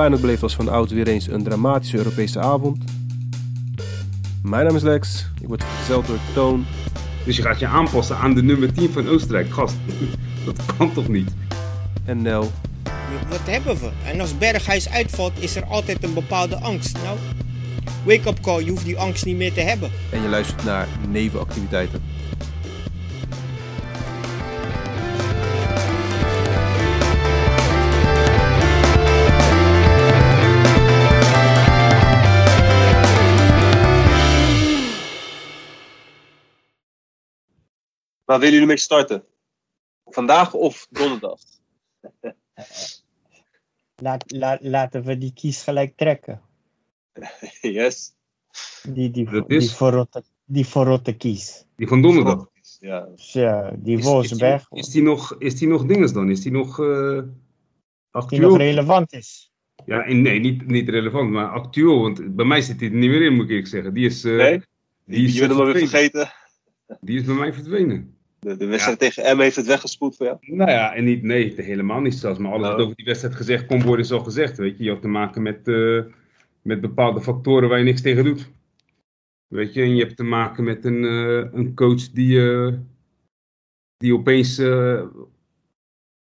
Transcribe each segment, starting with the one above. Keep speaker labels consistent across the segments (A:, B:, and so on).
A: Feyenoord beleeft als van oud weer eens een dramatische Europese avond. Mijn naam is Lex, ik word vergezeld door Toon.
B: Dus je gaat je aanpassen aan de nummer 10 van Oostenrijk. Gast, dat kan toch niet?
A: En Nel.
C: Wat hebben we? En als Berghuis uitvalt, is er altijd een bepaalde angst. Nou, wake up call, je hoeft die angst niet meer te hebben.
A: En je luistert naar nevenactiviteiten.
D: Waar willen jullie mee starten? Vandaag of donderdag?
C: Laat, laat, laten we die kies gelijk trekken.
D: yes.
C: Die, die,
B: Dat
C: die,
B: is-
C: verrotte, die verrotte kies.
B: Die van donderdag.
D: Ja.
C: Ja, die
B: Is- Is, is die nog, is die nog dinges dan? Is die nog eh
C: die
B: actueel?
C: nog relevant is.
B: ja, en nee, niet, niet relevant, maar actueel. Want bij mij zit hij er niet meer in, moet ik eerlijk zeggen. Die is, eh,
D: Nee?
B: die is,
D: je hem vergeten.
B: Die is bij mij verdwenen.
D: De, de wedstrijd tegen M heeft het weggespoeld voor jou.
B: Nou ja, en niet, nee, helemaal niet zelfs. Maar alles
D: Oh.
B: wat over die wedstrijd gezegd kon worden, is al gezegd. Weet je, je had te maken met, eh, met bepaalde factoren waar je niks tegen doet. Weet je, en je hebt te maken met een, eh, een coach die, eh, die, opeens,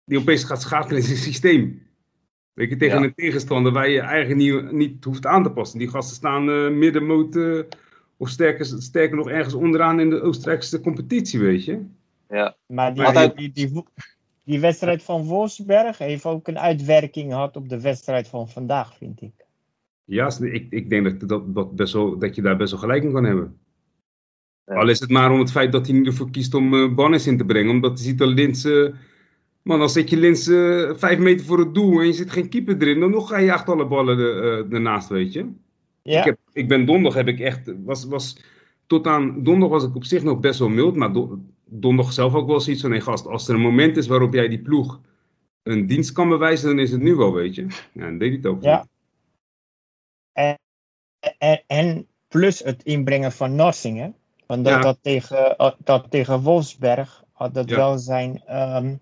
B: die opeens gaat schakelen in zijn systeem. Weet je, tegen
D: Ja.
B: een tegenstander waar je eigenlijk niet, niet hoeft aan te passen. Die gasten staan middenmoot of sterker, sterker nog ergens onderaan in de Oostenrijkse competitie, weet je.
D: Ja.
C: Maar die,
D: Altijd-
C: die, die, die, die wedstrijd van Wolfsberg heeft ook een uitwerking gehad op de wedstrijd van vandaag, vind ik.
B: Ja, ik, ik denk dat, dat, dat, best wel, dat je daar best wel gelijk in kan hebben.
D: Ja.
B: Al is het maar om het feit dat hij nu ervoor kiest om Bannis in te brengen. Omdat hij ziet dat Lins... man, als zet je Lins eh, vijf meter voor het doel en je zit geen keeper erin... dan nog ga je jaagt alle ballen eh, ernaast, weet je.
C: Ja,
B: Ik, heb, ik ben donderdag heb ik echt... Was, was, tot aan donderdag was ik op zich nog best wel mild. Maar do, donderdag zelf ook wel zoiets van... Nee gast, als er een moment is waarop jij die ploeg een dienst kan bewijzen... dan is het nu wel, weet je. Ja, dan deed hij het ook.
C: Ja. en, en plus het inbrengen van Norsingen. Want dat,
B: Ja.
C: dat, tegen, uh, dat tegen Wolfsberg had dat
B: Ja.
C: wel zijn, ehm,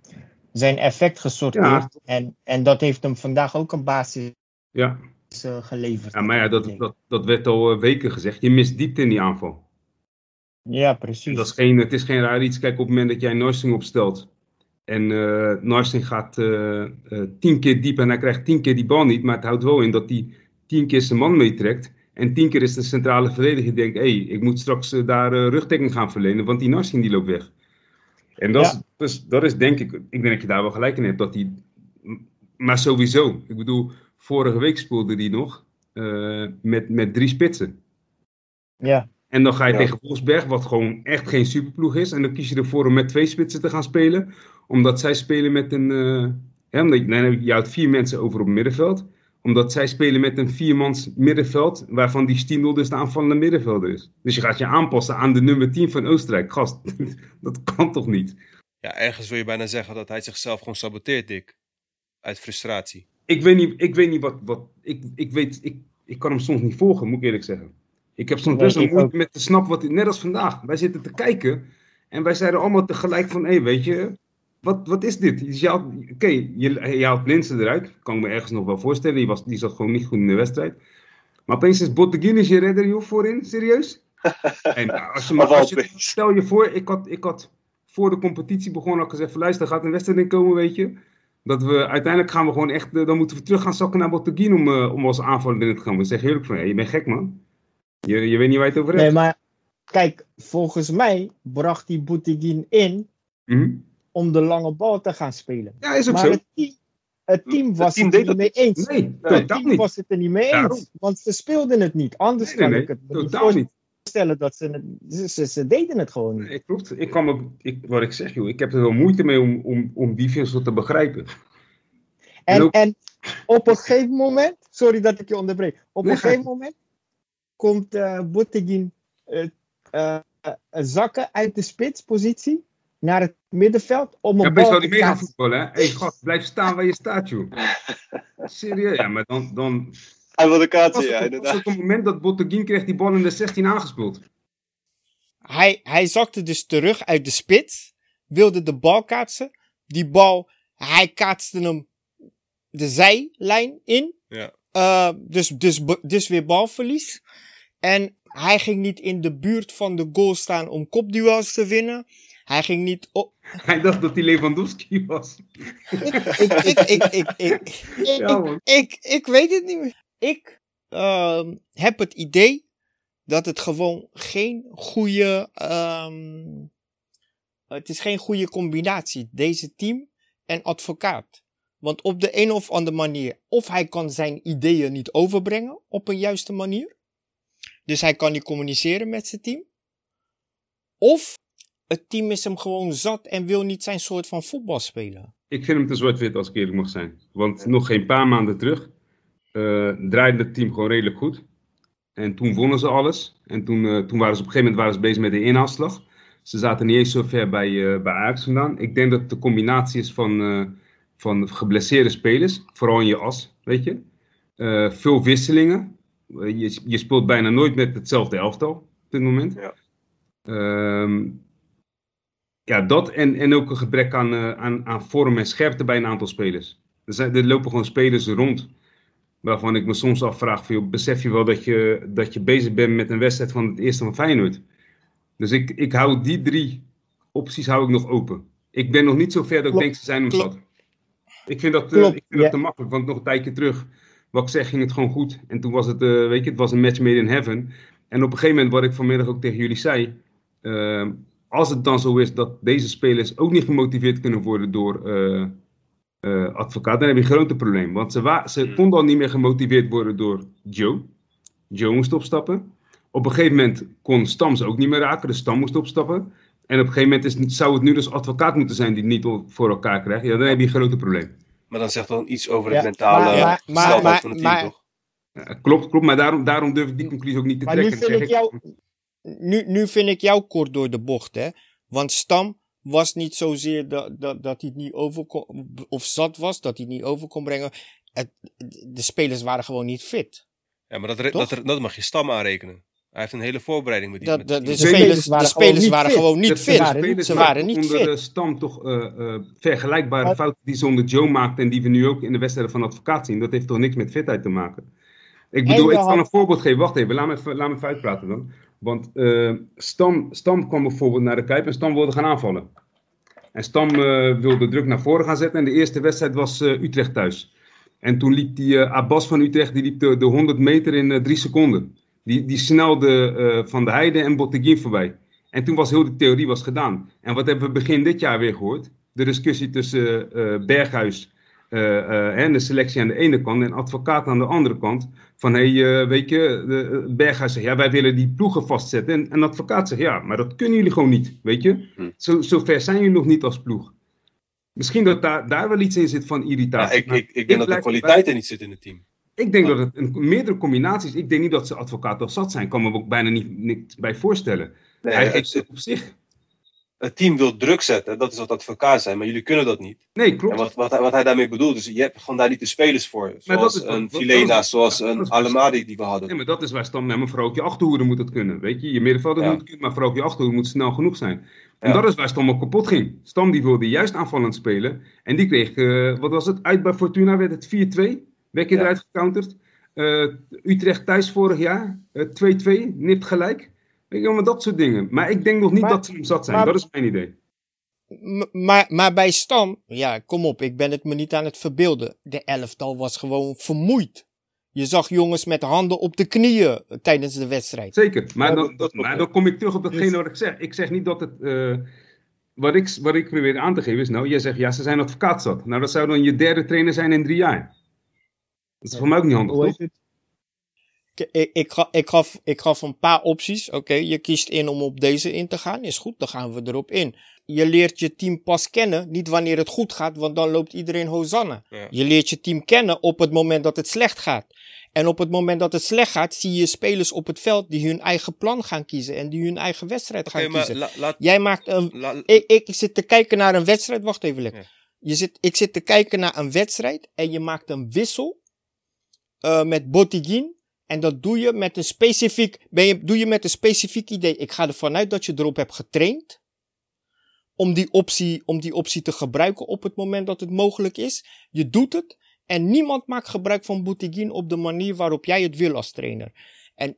C: zijn effect gesorteerd. En, en dat heeft hem vandaag ook een basis
B: Ja.
C: eh, geleverd.
B: Ja, maar ja, dat, dat, dat werd al eh, weken gezegd. Je mist diepte in die aanval.
C: Ja, precies.
B: dat is geen, het is geen raar iets. Kijk, op het moment dat jij Norsing opstelt. En Norsing gaat eh, eh, tien keer diep en hij krijgt tien keer die bal niet. Maar het houdt wel in dat hij tien keer zijn man meetrekt. En tien keer is de centrale verdediger die denkt... hé, hey, ik moet straks daar rugdekking gaan verlenen. Want die Norsing die loopt weg. En dat,
C: Ja.
B: is, dus, dat is denk ik... Ik denk dat je daar wel gelijk in hebt. Dat die, maar sowieso. Ik bedoel, vorige week speelde die nog... met, met drie spitsen.
C: Ja,
B: En dan ga je
D: Ja.
B: tegen Wolfsberg, wat gewoon echt geen superploeg is. En dan kies je ervoor om met twee spitsen te gaan spelen. Omdat zij spelen met een. eh hè, omdat je, nee, je houdt vier mensen over op het middenveld. Omdat zij spelen met een viermans middenveld. Waarvan die Stindl dus de aanvallende middenvelder is. Dus je gaat je aanpassen aan de nummer 10 van Oostenrijk. Gast, dat kan toch niet?
A: Ja, ergens wil je bijna zeggen dat hij zichzelf gewoon saboteert, Dick. Uit frustratie.
B: Ik weet niet, ik weet niet wat. wat ik, ik, weet, ik, ik kan hem soms niet volgen, moet ik eerlijk zeggen. Ik heb soms best wel
C: ik
B: moeite met te snappen wat. Net als vandaag. Wij zitten te kijken. En wij zeiden allemaal tegelijk van: hé, hey, weet je. Wat, wat is dit? Dus je haalt- Oké, je, je haalt Linsen eruit. Kan ik me ergens nog wel voorstellen. Die, was, die zat gewoon niet goed in de wedstrijd. Maar opeens is Botteguin is je redder, joh, voorin. Serieus? En als je, maar, als je, stel je voor, ik had, ik had voor de competitie begonnen al gezegd: van, luister, er gaat een wedstrijd in komen, weet je. Dat we uiteindelijk gaan we gewoon echt, eh, dan moeten we terug gaan zakken naar Botteguin om, eh, om als aanvaller in te gaan. Ik zeg eerlijk van, hé, je bent gek man. Je, je weet niet waar je het over hebt.
C: nee, maar kijk, volgens mij bracht die Boutigin in
B: Mhm.
C: om de lange bal te gaan spelen.
B: Ja, is ook
C: Maar
B: zo.
C: het team, het team was
D: team
C: het er niet mee eens.
B: Nee,
C: Het
B: totaal
C: team
B: niet.
C: was het er niet mee
B: Daarom.
C: eens. Want ze speelden het niet. Anders
B: Nee, nee,
C: kan
B: nee,
C: ik het me
B: totaal niet.
C: voorstellen dat ze het... Ze, deden het gewoon niet.
B: Nee, klopt. Ik kan me, ik, wat ik zeg, joh, ik heb er wel moeite mee om, om, om die wissel te begrijpen.
C: En,
B: ook-
C: en op een gegeven moment... Sorry dat ik je onderbreek. Op
B: Nee,
C: een gegeven moment komt uh, eh, eh, eh, zakken uit de spitspositie naar het middenveld om een
B: Ja, best
C: bal
B: wel
C: te
B: die mee gaan voetballen, hè? Hey, gast, blijf staan waar je staat, joh. Serieus? Ja, maar dan, dan
D: Hij wilde
B: was
D: kaatsen,
B: het,
D: ja,
B: was
D: inderdaad.
B: het op het moment dat Botteguin kreeg die bal in de 16 aangespeeld.
C: Hij, hij zakte dus terug uit de spits. Wilde de bal kaatsen. Die bal, hij kaatste hem de zijlijn in.
A: Ja.
C: Uh, dus, dus, dus weer balverlies. En hij ging niet in de buurt van de goal staan om kopduels te winnen. Hij ging niet op.
B: Hij dacht dat hij Lewandowski was.
C: ik, ik, ik, ik, ik, ik, ik, weet het niet meer. Ik uh, heb het idee dat het gewoon geen goede. Um, het is geen goede combinatie. Deze team en advocaat. Want op de een of andere manier, of hij kan zijn ideeën niet overbrengen op een juiste manier. Dus hij kan niet communiceren met zijn team. Of het team is hem gewoon zat en wil niet zijn soort van voetbal spelen.
B: Ik vind hem te zwart-wit als ik eerlijk mag zijn. Want nog geen paar maanden terug uh, draaide het team gewoon redelijk goed. En toen wonnen ze alles. En toen, uh, toen waren ze op een gegeven moment waren ze bezig met de inhaalslag. Ze zaten niet eens zo ver bij, uh, bij Ajax vandaan. Ik denk dat het de combinatie is van, van geblesseerde spelers. Vooral in je as, weet je. veel wisselingen. Je, je speelt bijna nooit met hetzelfde elftal op dit moment. Ja. Ehm, ja, dat en, en ook een gebrek aan, uh, aan, aan vorm en scherpte bij een aantal spelers. Er, zijn, er lopen gewoon spelers rond. Waarvan ik me soms afvraag: van, besef je wel dat je, dat je bezig bent met een wedstrijd van het eerste van Feyenoord? Dus ik, ik hou die drie opties hou ik nog open. Ik ben nog niet zo ver dat ik denk ze zijn hem zat. Ik vind dat, uh, ik vind dat te makkelijk, want nog een tijdje terug, wat ik zeg, ging het gewoon goed. En toen was het, uh, weet je, het was een match made in heaven. En op een gegeven moment, wat ik vanmiddag ook tegen jullie zei, als het dan zo is dat deze spelers ook niet gemotiveerd kunnen worden door uh, advocaat, dan heb je een grote probleem. Want ze, ze hmm. konden al niet meer gemotiveerd worden door Joe. Joe moest opstappen. Op een gegeven moment kon Stam ze ook niet meer raken, dus Stam moest opstappen. En op een gegeven moment is, zou het nu dus advocaat moeten zijn die het niet voor elkaar krijgt. Ja, dan heb je een grote probleem.
D: Maar dan zegt dan iets over het mentale maar, maar, maar, van het team, toch?
B: Ja, klopt, klopt, maar daarom, daarom durf ik die conclusie ook niet te trekken.
C: Nu vind, ik jou, nu, nu vind ik jou kort door de bocht, hè. Want Stam was niet zozeer dat, dat, dat hij het niet over kon, of zat was, dat hij het niet over kon brengen. Het, de spelers waren gewoon niet fit.
D: Ja, maar dat, dat, dat mag je Stam aanrekenen. Hij heeft een hele voorbereiding met die.
C: Dat, de, de, spelers, waren, de spelers waren gewoon niet fit. Ze waren niet
B: onder de Stam toch uh, uh, vergelijkbare fouten die ze onder Joe maakte en die we nu ook in de wedstrijden van advocaat zien. Dat heeft toch niks met fitheid te maken. Ik bedoel, ik kan een voorbeeld geven. Wacht even, laat me even, laat me even uitpraten dan. Want uh, Stam, Stam kwam bijvoorbeeld naar de Kuip en Stam wilde gaan aanvallen. En Stam uh, wilde druk naar voren gaan zetten. En de eerste wedstrijd was uh, Utrecht thuis. En toen liep die Abbas van Utrecht die liep de, de 100 meter in drie seconden. Die, die snelde Van de Heide en Botteguin voorbij. En toen was heel de theorie was gedaan. En wat hebben we begin dit jaar weer gehoord? De discussie tussen Berghuis en eh, de selectie aan de ene kant en advocaat aan de andere kant. Van hé, hey, weet je, de, Berghuis zegt ja, wij willen die ploegen vastzetten. En, en advocaat zegt ja, maar dat kunnen jullie gewoon niet, weet je. Hm. Zo, zo ver zijn jullie nog niet als ploeg. Misschien dat daar, daar wel iets in zit van irritatie.
D: Ja, ik, ik, ik denk dat de kwaliteit er niet zit in het team.
B: Ik denk dat het een, meerdere combinaties. Ik denk niet dat ze advocaat of zat zijn. Ik kan me ook bijna niet, bij voorstellen. Nee, Hij heeft het op zich
D: het team wil druk zetten. Dat is wat advocaat zijn, maar jullie kunnen dat niet.
B: Nee, klopt.
D: En wat, wat, wat hij daarmee bedoelt, dus je hebt gewoon daar niet de spelers voor. Zoals is, een Filena, zoals een Alemadi die we hadden.
B: Nee, maar dat is waar Stam, nee, maar vooral ook je achterhoede moet het kunnen. Weet je, je middenvelder moet het kunnen, maar vooral ook je achterhoede moet snel genoeg zijn. En dat is waar Stam ook kapot ging. Stam die wilde juist aanvallend spelen. En die kreeg, uh, wat was het, uit bij Fortuna werd het 4-2. Werd je eruit gecounterd. Uh, Utrecht thuis vorig jaar, 2-2, uh, nipt gelijk. Weet je, maar dat soort dingen. Maar ik denk nog niet dat ze hem zat zijn. dat is mijn idee.
C: Maar, maar bij Stam, ja, kom op, ik ben het me niet aan het verbeelden. De elftal was gewoon vermoeid. Je zag jongens met handen op de knieën tijdens de wedstrijd.
B: Zeker, maar, dan, dat, maar dan kom ik terug op datgene dus- wat ik zeg. Ik zeg niet dat het. Uh, wat, ik, wat ik probeer aan te geven is, nou, jij zegt ja, ze zijn advocaat zat. Nou, dat zou dan je derde trainer zijn in drie jaar. Dat is voor mij ook niet handig, toch?
C: ik, ik, ik, gaf, ik gaf een paar opties. Oké, je kiest in om op deze in te gaan. Is goed, dan gaan we erop in. Je leert je team pas kennen, niet wanneer het goed gaat, want dan loopt iedereen hosanna. Je leert je team kennen op het moment dat het slecht gaat. En op het moment dat het slecht gaat, zie je spelers op het veld die hun eigen plan gaan kiezen en die hun eigen wedstrijd gaan kiezen. Jij maakt een. ik, ik zit te kijken naar een wedstrijd. Wacht even, lekker. Je zit, ik zit te kijken naar een wedstrijd en je maakt een wissel uh, met Bottigin en dat doe je met een specifiek, ben je, doe je met een specifiek idee. Ik ga ervan uit dat je erop hebt getraind. Om die, optie, om die optie te gebruiken op het moment dat het mogelijk is. Je doet het. En niemand maakt gebruik van Boutigin op de manier waarop jij het wil als trainer. En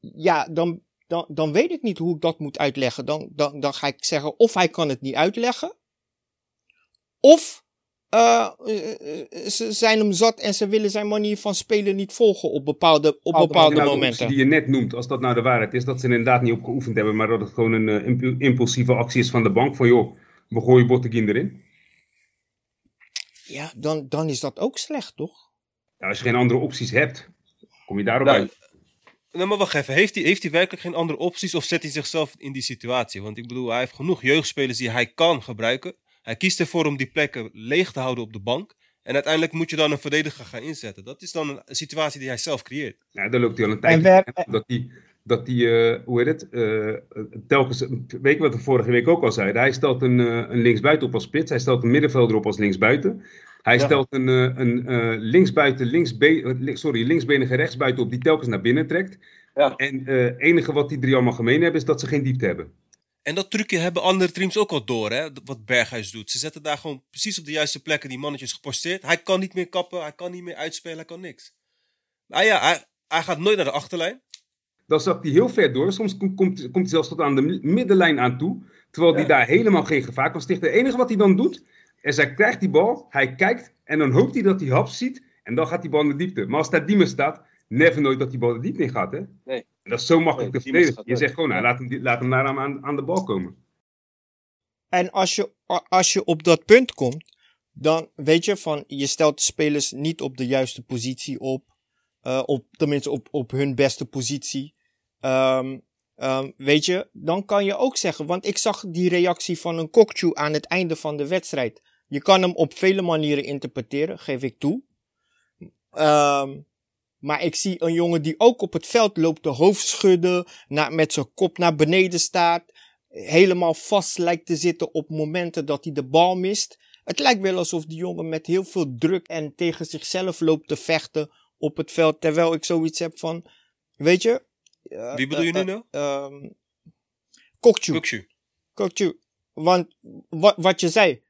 C: ja, dan, dan, dan weet ik niet hoe ik dat moet uitleggen. Dan, dan, dan ga ik zeggen, of hij kan het niet uitleggen. Of uh, ze zijn hem zat en ze willen zijn manier van spelen niet volgen op bepaalde, op bepaalde nou, momenten.
B: Die je net noemt, als dat nou de waarheid is, dat ze inderdaad niet op geoefend hebben, maar dat het gewoon een uh, impulsieve actie is van de bank. Van joh, we gooien Botteguin erin.
C: Ja, dan, dan is dat ook slecht, toch?
B: Ja, als je geen andere opties hebt, kom je daarop nou, uit.
A: Nou, maar wacht even. Heeft hij, heeft hij werkelijk geen andere opties of zet hij zichzelf in die situatie? Want ik bedoel, hij heeft genoeg jeugdspelers die hij kan gebruiken. Hij kiest ervoor om die plekken leeg te houden op de bank. En uiteindelijk moet je dan een verdediger gaan inzetten. Dat is dan een situatie die hij zelf creëert.
B: Ja, daar loopt hij al een tijdje. Dat hij, dat hij uh, hoe heet het, uh, telkens, weet je wat we vorige week ook al zeiden? Hij stelt een, uh, een linksbuiten op als spits. Hij stelt een middenvelder op als linksbuiten. Hij stelt een, een linksbuiten, linksbe sorry, linksbenige rechtsbuiten op die telkens naar binnen trekt. Ja. En het enige wat die drie allemaal gemeen hebben is dat ze geen diepte hebben.
A: En dat trucje hebben andere teams ook al door, hè? wat Berghuis doet. Ze zetten daar gewoon precies op de juiste plekken die mannetjes geposteerd. Hij kan niet meer kappen, hij kan niet meer uitspelen, hij kan niks. Maar ja, hij, hij gaat nooit naar de achterlijn.
B: Dan zakt hij heel ver door. Soms komt, komt, hij zelfs tot aan de middenlijn aan toe. Terwijl hij daar helemaal geen gevaar kan stichten. Het enige wat hij dan doet, is hij krijgt die bal, hij kijkt en dan hoopt hij dat hij haps ziet. En dan gaat die bal in de diepte. Maar als daar Diemen staat, never nooit dat die bal de diepte in gaat. Hè? Nee. En dat is zo makkelijk te verdedigen. Je zegt gewoon, nou, laat, hem, laat hem daar aan, aan de bal komen.
C: En als je, als je op dat punt komt, dan weet je van, je stelt de spelers niet op de juiste positie op. Uh, op tenminste, op, op hun beste positie. Um, um, weet je, dan kan je ook zeggen, want ik zag die reactie van een Kokchu aan het einde van de wedstrijd. Je kan hem op vele manieren interpreteren, geef ik toe. Um, maar ik zie een jongen die ook op het veld loopt, de hoofd schudden, met zijn kop naar beneden staat. Helemaal vast lijkt te zitten op momenten dat hij de bal mist. Het lijkt wel alsof die jongen met heel veel druk en tegen zichzelf loopt te vechten op het veld. Terwijl ik zoiets heb van, weet je.
A: Uh, Wie bedoel je nu
C: nou? Uh, Kokchu. Kokchu. Want wat, wat je zei.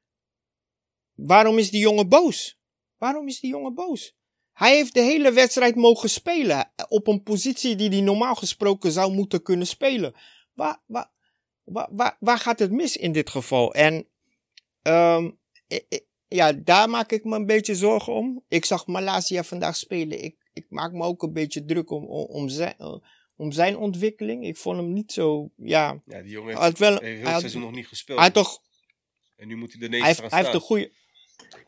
C: Waarom is die jongen boos? Waarom is die jongen boos? Hij heeft de hele wedstrijd mogen spelen. Op een positie die hij normaal gesproken zou moeten kunnen spelen. Waar, waar, waar, waar, gaat het mis in dit geval? En um, ja, daar maak ik me een beetje zorgen om. Ik zag Malaysia vandaag spelen. Ik, ik maak me ook een beetje druk om, om, zijn, om zijn ontwikkeling. Ik vond hem niet zo. Ja,
A: ja die jongen heeft, wel, heeft heel het seizoen nog niet gespeeld.
C: Hij toch.
A: En nu moet hij de negen gaan
C: staan. Hij heeft een goede.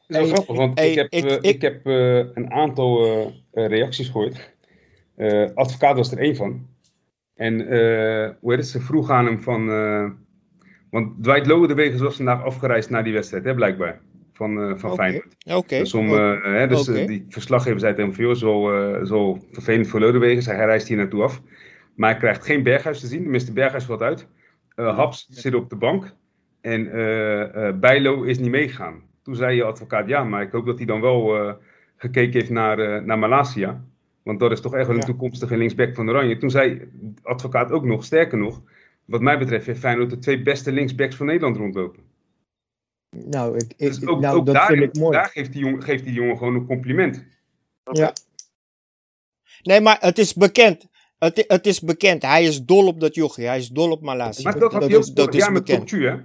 B: Dat is grappig, want ik heb, ik, ik, heb uh, een aantal uh, reacties gehoord. Uh, advocaat was er één van. En hoe heet het, ze vroeg aan hem van... want Dwight Lowenwegen was vandaag afgereisd naar die wedstrijd, hè, blijkbaar. Van, van okay. Feyenoord. Dus, om, hè, dus die verslaggever zei tegen hem zo, zo vervelend voor Lodewegen. Hij reist hier naartoe af. Maar hij krijgt geen Berghuis te zien. Tenminste, Berghuis valt uit. Haps zit op de bank. En Bijlo is niet meegegaan. Toen zei je advocaat, ja, maar ik hoop dat hij dan wel uh, gekeken heeft naar, uh, naar Malasia. Want dat is toch echt wel een toekomstige linksback van Oranje. Toen zei advocaat ook nog, sterker nog, wat mij betreft heeft Feyenoord de twee beste linksbacks van Nederland rondlopen.
C: Nou, ik, ik, dus ook, nou, dat
B: daar,
C: vind ik mooi.
B: Daar geeft die, jongen, geeft die jongen gewoon een compliment.
C: Ja. Nee, maar het is bekend. Het, het is bekend. Hij is dol op dat jochie. Hij is dol op Malasia.
B: Maar dat had hij ook dat is met bekend. hè?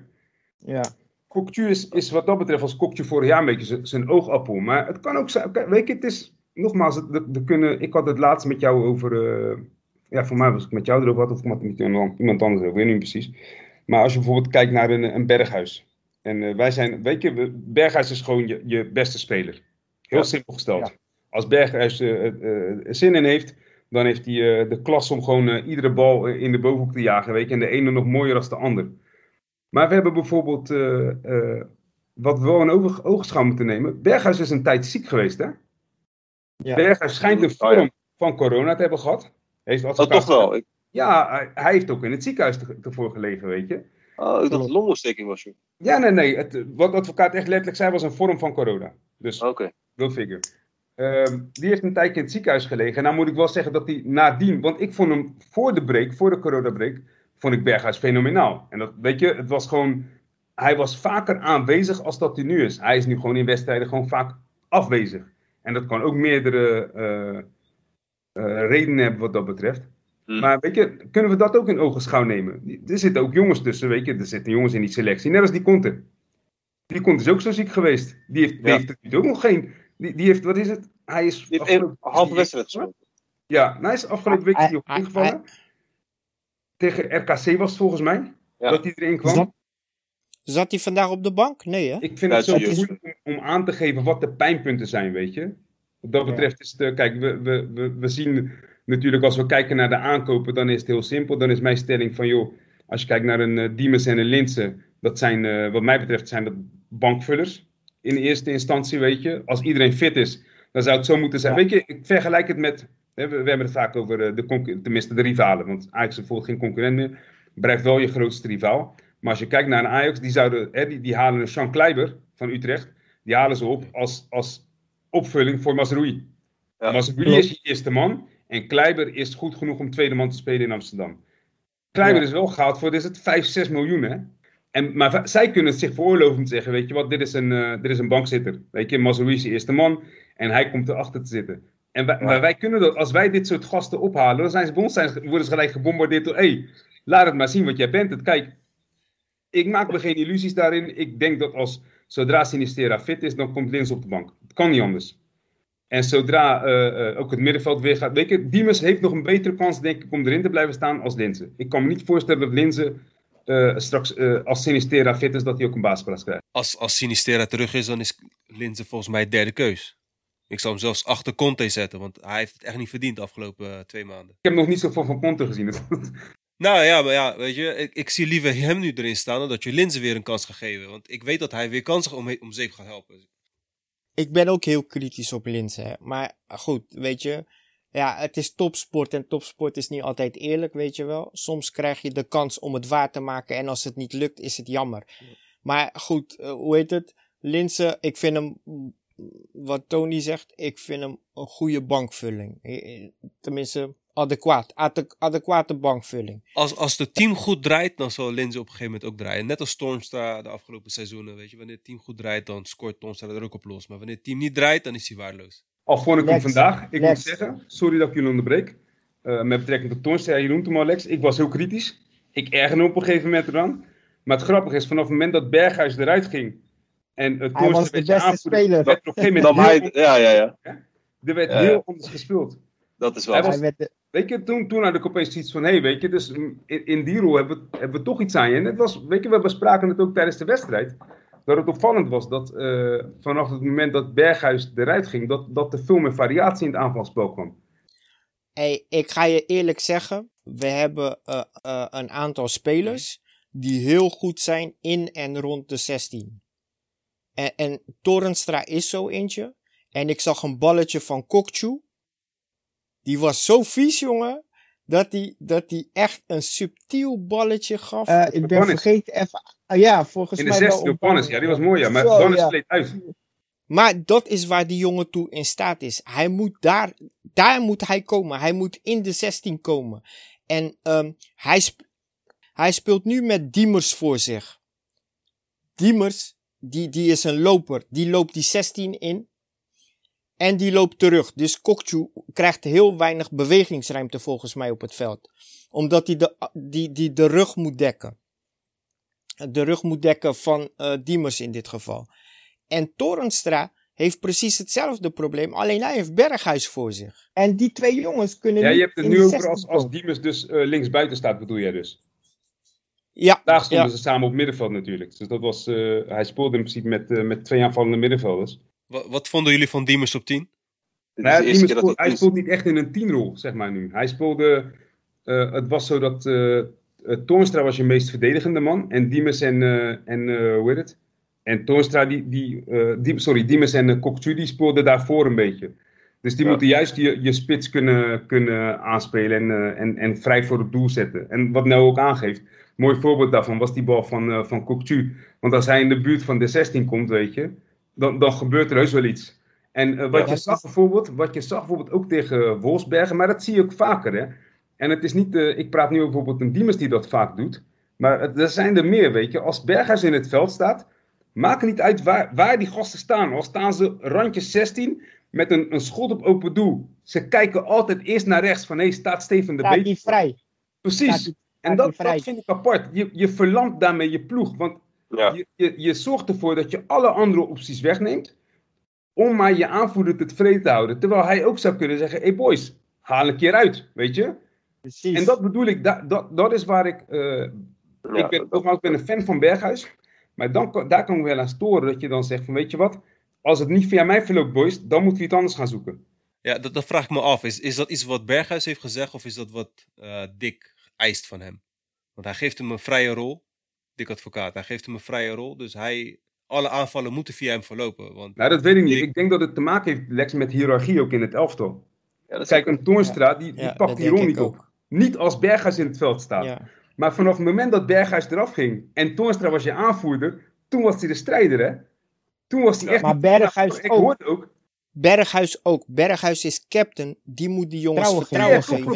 C: Ja.
B: Kokju is, is wat dat betreft als Kokju vorig jaar een beetje zijn oogappel. Maar het kan ook zijn, weet je, het is, nogmaals, de kunnen, ik had het laatst met jou over, uh, ja, voor mij was ik met jou erover had, of met iemand anders, ik weet niet precies. Maar als je bijvoorbeeld kijkt naar een, een berghuis. En uh, wij zijn, weet je, Berghuis is gewoon je, je beste speler. Heel simpel gesteld. Als Berghuis uh, zin in heeft, dan heeft hij de klas om gewoon iedere bal in de bovenhoek te jagen. Weet je, en de ene nog mooier dan de ander. Maar we hebben bijvoorbeeld, uh, uh, wat we wel in ogenschouw moeten nemen. Berghuis is een tijd ziek geweest, hè? Ja. Berghuis schijnt een vorm van corona te hebben gehad.
D: Heeft dat toch wel? Ik...
B: Ja, hij, hij, heeft ook in het ziekenhuis ervoor gelegen, weet je.
D: Oh, ik dacht het longontsteking was. Joh.
B: Ja, nee, nee. Het, wat de advocaat echt letterlijk zei, was een vorm van corona. Dus,
D: oké. Okay.
B: Go figure. Um, die heeft een tijdje in het ziekenhuis gelegen. En nou moet ik wel zeggen dat hij nadien, want ik vond hem voor de break, voor de coronabreak, vond ik Berghuis fenomenaal. En dat, weet je, het was gewoon, hij was vaker aanwezig als dat hij nu is. Hij is nu gewoon in wedstrijden gewoon vaak afwezig. En dat kan ook meerdere redenen hebben wat dat betreft. Hmm. Maar weet je, kunnen we dat ook in ogenschouw nemen? Er zitten ook jongens tussen, weet je. Er zitten jongens in die selectie, net als die Conte. Die Conte is ook zo ziek geweest. Die heeft, die heeft ook nog geen... Die, die heeft, wat is het? Hij is...
D: Die heeft een halve wedstrijd
B: Ja, nou, hij is afgelopen week hij, ingevallen. Tegen RKC was het volgens mij. Dat hij erin kwam.
C: Zat hij vandaag op de bank? Nee, hè?
B: Ik vind het zo moeilijk om, aan te geven wat de pijnpunten zijn, weet je. Wat dat betreft is het... Kijk, we, we, we, we zien natuurlijk als we kijken naar de aankopen, dan is het heel simpel. Dan is mijn stelling van, joh, als je kijkt naar een uh, Diemers en een Linse, dat zijn, uh, wat mij betreft, zijn dat bankvullers. In eerste instantie, weet je. Als iedereen fit is, dan zou het zo moeten zijn. Weet je, ik vergelijk het met, we, we hebben het vaak over uh, de, tenminste de rivalen. Want Ajax is bijvoorbeeld geen concurrent meer. Blijft wel je grootste rivaal. Maar als je kijkt naar een Ajax, die, zouden, hè, die, die halen een Sean Kleiber van Utrecht. Die halen ze op als, als opvulling voor Mazrui. Ja. Is je eerste man. En Kleiber is goed genoeg om tweede man te spelen in Amsterdam. Kleiber is wel gehaald voor, is het 5, 6 miljoen hè. En, maar zij kunnen het zich veroorloven om te zeggen, weet je wat, dit is een, uh, dit is een bankzitter. Weet je, is de eerste man en hij komt erachter te zitten. En wij, maar wij kunnen dat, als wij dit soort gasten ophalen, dan zijn ze bij ons zijn, worden ze gelijk gebombardeerd door, hé, hey, laat het maar zien wat jij bent. Het, kijk, ik maak me geen illusies daarin. Ik denk dat als, zodra Sinistera fit is, dan komt Lins op de bank. Het kan niet anders. En zodra uh, uh, ook het middenveld weer gaat. Weet je, Diemers heeft nog een betere kans, denk ik, om erin te blijven staan als Linze. Ik kan me niet voorstellen dat Linze uh, straks als Sinistera fit is, dat hij ook een basisplaats krijgt.
A: Als, als Sinistera terug is, dan is Linze volgens mij derde keus. Ik zou hem zelfs achter Conte zetten, want hij heeft het echt niet verdiend de afgelopen twee maanden.
B: Ik heb nog niet zoveel van Conte gezien.
A: nou ja, maar ja, weet je, ik, ik, zie liever hem nu erin staan dan dat je Linze weer een kans gaat geven. Want ik weet dat hij weer kansig om, om zeep gaat helpen
C: ik ben ook heel kritisch op Linse. Maar goed, weet je. Ja, het is topsport en topsport is niet altijd eerlijk, weet je wel. Soms krijg je de kans om het waar te maken en als het niet lukt, is het jammer. Maar goed, uh, hoe heet het? Linse, ik vind hem, wat Tony zegt, ik vind hem een goede bankvulling. Tenminste, adequaat. adequate bankvulling.
A: Als, als het team goed draait, dan zal Linze op een gegeven moment ook draaien. Net als Stormstra de afgelopen seizoenen. Weet je, wanneer het team goed draait, dan scoort Stormstra er ook op los. Maar wanneer het team niet draait, dan is hij waardeloos.
B: Al vond ik hem vandaag. Ik moet zeggen, sorry dat ik jullie onderbreek. Uh, met betrekking tot Stormstra, je noemt hem al Lex. Ik was heel kritisch. Ik ergerde op een gegeven moment eraan. Maar het grappige is, vanaf het moment dat Berghuis eruit ging... En het
E: Hij was de beste speler.
B: Werd op een gegeven moment
D: ja, ja, ja.
B: Er werd heel anders gespeeld.
D: Dat is wel.
B: Hij was, Weet je, toen, toen had ik opeens iets van, hé, hey, weet je, dus in, in die rol hebben we, hebben we toch iets aan je. En het was, weet je, we bespraken het ook tijdens de wedstrijd. Dat het opvallend was dat uh, vanaf het moment dat Berghuis eruit ging, dat, dat er veel meer variatie in het aanvalspel kwam.
C: Hey, ik ga je eerlijk zeggen, we hebben uh, uh, een aantal spelers die heel goed zijn in en rond de 16. En, en Torenstra is zo eentje. En ik zag een balletje van Kokchu die was zo vies, jongen. Dat hij dat die echt een subtiel balletje gaf.
E: Uh, ik ben vergeten even. Uh, ja, volgens
B: in
E: mij.
B: In de 16 Bonnis, ja, die was mooi, ja. Maar Bonnis ja. sleet uit.
C: Maar dat is waar die jongen toe in staat is. Hij moet daar, daar moet hij komen. Hij moet in de 16 komen. En um, hij, sp hij speelt nu met Diemers voor zich. Diemers, die, die is een loper. Die loopt die 16 in. En die loopt terug. Dus Kokchu krijgt heel weinig bewegingsruimte volgens mij op het veld. Omdat hij de, die, die de rug moet dekken. De rug moet dekken van uh, Diemers in dit geval. En Torenstra heeft precies hetzelfde probleem. Alleen hij heeft Berghuis voor zich.
E: En die twee jongens kunnen
B: Ja, je hebt het nu over als, als Diemers dus uh, links buiten staat, bedoel jij dus?
C: Ja.
B: Daar stonden ze samen op middenveld natuurlijk. Dus dat was, uh, hij speelde in principe met, met twee aanvallende middenvelders.
A: Wat, wat vonden jullie van Diemers op 10?
B: Nou, Diemers hij speelt niet echt in een 10-rol, zeg maar nu. Hij speelde. Uh, het was zo dat. Uh, Toornstra was je meest verdedigende man. En Diemers en. Uh, en hoe heet het? En Toornstra, die, die, die, sorry, Diemers en uh, die speelden daarvoor een beetje. Dus die ja. moeten juist je, je spits kunnen, kunnen aanspelen en, en, en vrij voor het doel zetten. En wat nou ook aangeeft, mooi voorbeeld daarvan was die bal van, uh, van Kokchu. Want als hij in de buurt van de 16 komt, weet je, dan, dan gebeurt er heus wel iets. En uh, wat, je zag bijvoorbeeld, wat je zag bijvoorbeeld ook tegen Wolfsbergen, maar dat zie je ook vaker. Hè? En het is niet, uh, ik praat nu over bijvoorbeeld een Diemers die dat vaak doet. Maar het, er zijn er meer, weet je. Als Berghuis in het veld staat, maakt het niet uit waar, waar die gasten staan. Al staan ze randje 16, met een, een schot op open doel. Ze kijken altijd eerst naar rechts van, hé, hey, staat Steven de
E: Beek? Staat vrij?
B: Precies. En dat, dat vind ik apart. Je, je verlamt daarmee je ploeg. Want je, je, je zorgt ervoor dat je alle andere opties wegneemt. Om maar je aanvoerder te tevreden te houden. Terwijl hij ook zou kunnen zeggen, hé hey boys, haal een keer uit, weet je. Precies. En dat bedoel ik, dat, dat, dat is waar ik... Uh, ik ben, nogmaals, ik ben een fan van Berghuis. Maar dan, daar kan ik wel aan storen dat je dan zegt van, weet je wat als het niet via mij verloopt, boys, dan moeten we iets anders gaan zoeken.
A: Ja, dat, dat vraag ik me af. Is, is dat iets wat Berghuis heeft gezegd of is dat wat uh, Dick eist van hem? Want hij geeft hem een vrije rol. Dick advocaat, hij geeft hem een vrije rol. Dus hij, alle aanvallen moeten via hem verlopen. Want
B: nou, dat weet ik niet. Ik denk dat het te maken heeft, Lex, met hiërarchie ook in het elftal. Ja, Kijk, een Toornstra, die, die pakt die rol niet op. Niet als Berghuis in het veld staat. Maar vanaf het moment dat Berghuis eraf ging en Toornstra was je aanvoerder, toen was hij de strijder, hè? Toen was hij echt.
E: Maar Berghuis
B: ik ook. ook.
C: Berghuis ook. Berghuis is captain. Die moet die jongens vertrouwen, geven.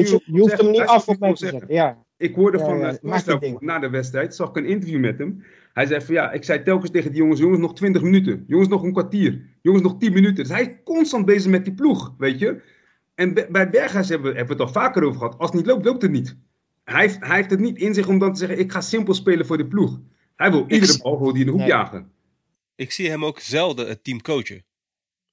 E: je, hoeft hem niet af op mij te zetten. Ja.
B: Ik hoorde van uh, na de wedstrijd, zag ik een interview met hem. Hij zei van ja, ik zei telkens tegen die jongens, jongens nog 20 minuten. Jongens nog een kwartier. Jongens nog 10 minuten. Dus hij is constant bezig met die ploeg, weet je. En bij Berghuis hebben, hebben we het al vaker over gehad. Als het niet loopt, loopt het niet. Hij heeft, hij heeft het niet in zich om dan te zeggen, ik ga simpel spelen voor de ploeg. Hij wil iedere bal voor die in de hoek jagen
A: ik zie hem ook zelden het team coachen.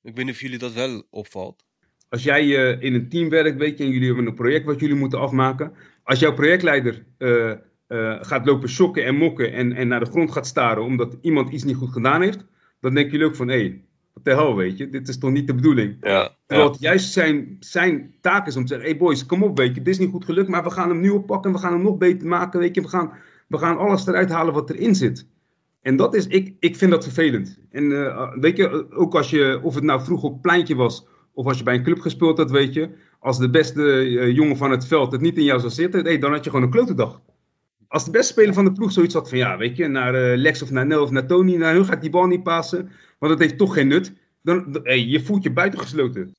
A: Ik weet niet of jullie dat wel opvalt.
B: Als jij uh, in een team werkt, weet je, en jullie hebben een project wat jullie moeten afmaken. Als jouw projectleider uh, uh, gaat lopen shocken en mokken en, en naar de grond gaat staren omdat iemand iets niet goed gedaan heeft, dan denken jullie ook van, hé, hey, wat de hel, weet je, dit is toch niet de bedoeling.
A: Ja,
B: Terwijl het juist zijn, zijn taak is om te zeggen, hey boys, kom op, weet je, dit is niet goed gelukt, maar we gaan hem nu oppakken en we gaan hem nog beter maken, weet je, we gaan, we gaan alles eruit halen wat erin zit. En dat is, ik, ik vind dat vervelend. En uh, weet je, ook als je, of het nou vroeg op pleintje was, of als je bij een club gespeeld had, weet je, als de beste uh, jongen van het veld het niet in jou zou zitten, hey, dan had je gewoon een klote dag. Als de beste speler van de ploeg zoiets had van, ja, weet je, naar uh, Lex of naar Nel of naar Tony, naar hun gaat die bal niet passen, want het heeft toch geen nut, dan, hey, je voelt je buitengesloten.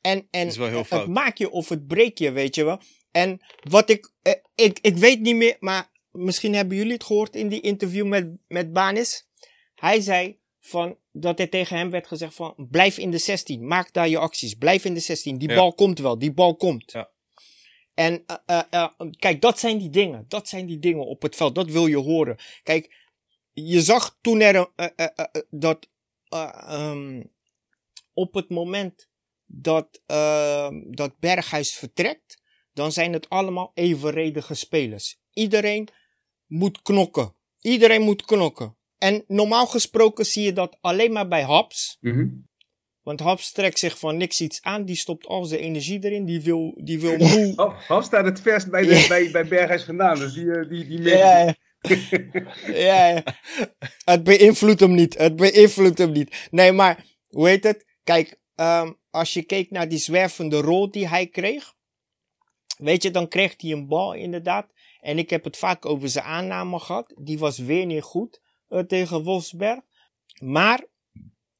C: En, en het maak je of het breek je, weet je wel. En wat ik, ik, ik weet niet meer, maar misschien hebben jullie het gehoord in die interview met, met Banis. Hij zei van, dat er tegen hem werd gezegd van, blijf in de 16, maak daar je acties, blijf in de 16, die bal komt wel, die bal komt.
A: Ja.
C: En uh, uh, kijk, dat zijn die dingen, dat zijn die dingen op het veld, dat wil je horen. Kijk, je zag toen er dat um, op het moment dat, ehm, dat Berghuis vertrekt, dan zijn het allemaal evenredige spelers. Iedereen moet knokken. Iedereen moet knokken. En normaal gesproken zie je dat alleen maar bij Haps.
B: Mhm.
C: Want Haps trekt zich van niks iets aan. Die stopt al zijn energie erin. Die wil, die wil moe.
B: Haps staat het verst bij, de, bij, bij Berghuis vandaan. Dus die, eh, die, die
C: ja, ja. ja, ja. Het beïnvloedt hem niet. Het beïnvloedt hem niet. Nee, maar hoe heet het? Kijk, um, als je keek naar die zwervende rol die hij kreeg. Weet je, dan kreeg hij een bal inderdaad. En ik heb het vaak over zijn aanname gehad. Die was weer niet goed uh, tegen Wolfsberg. Maar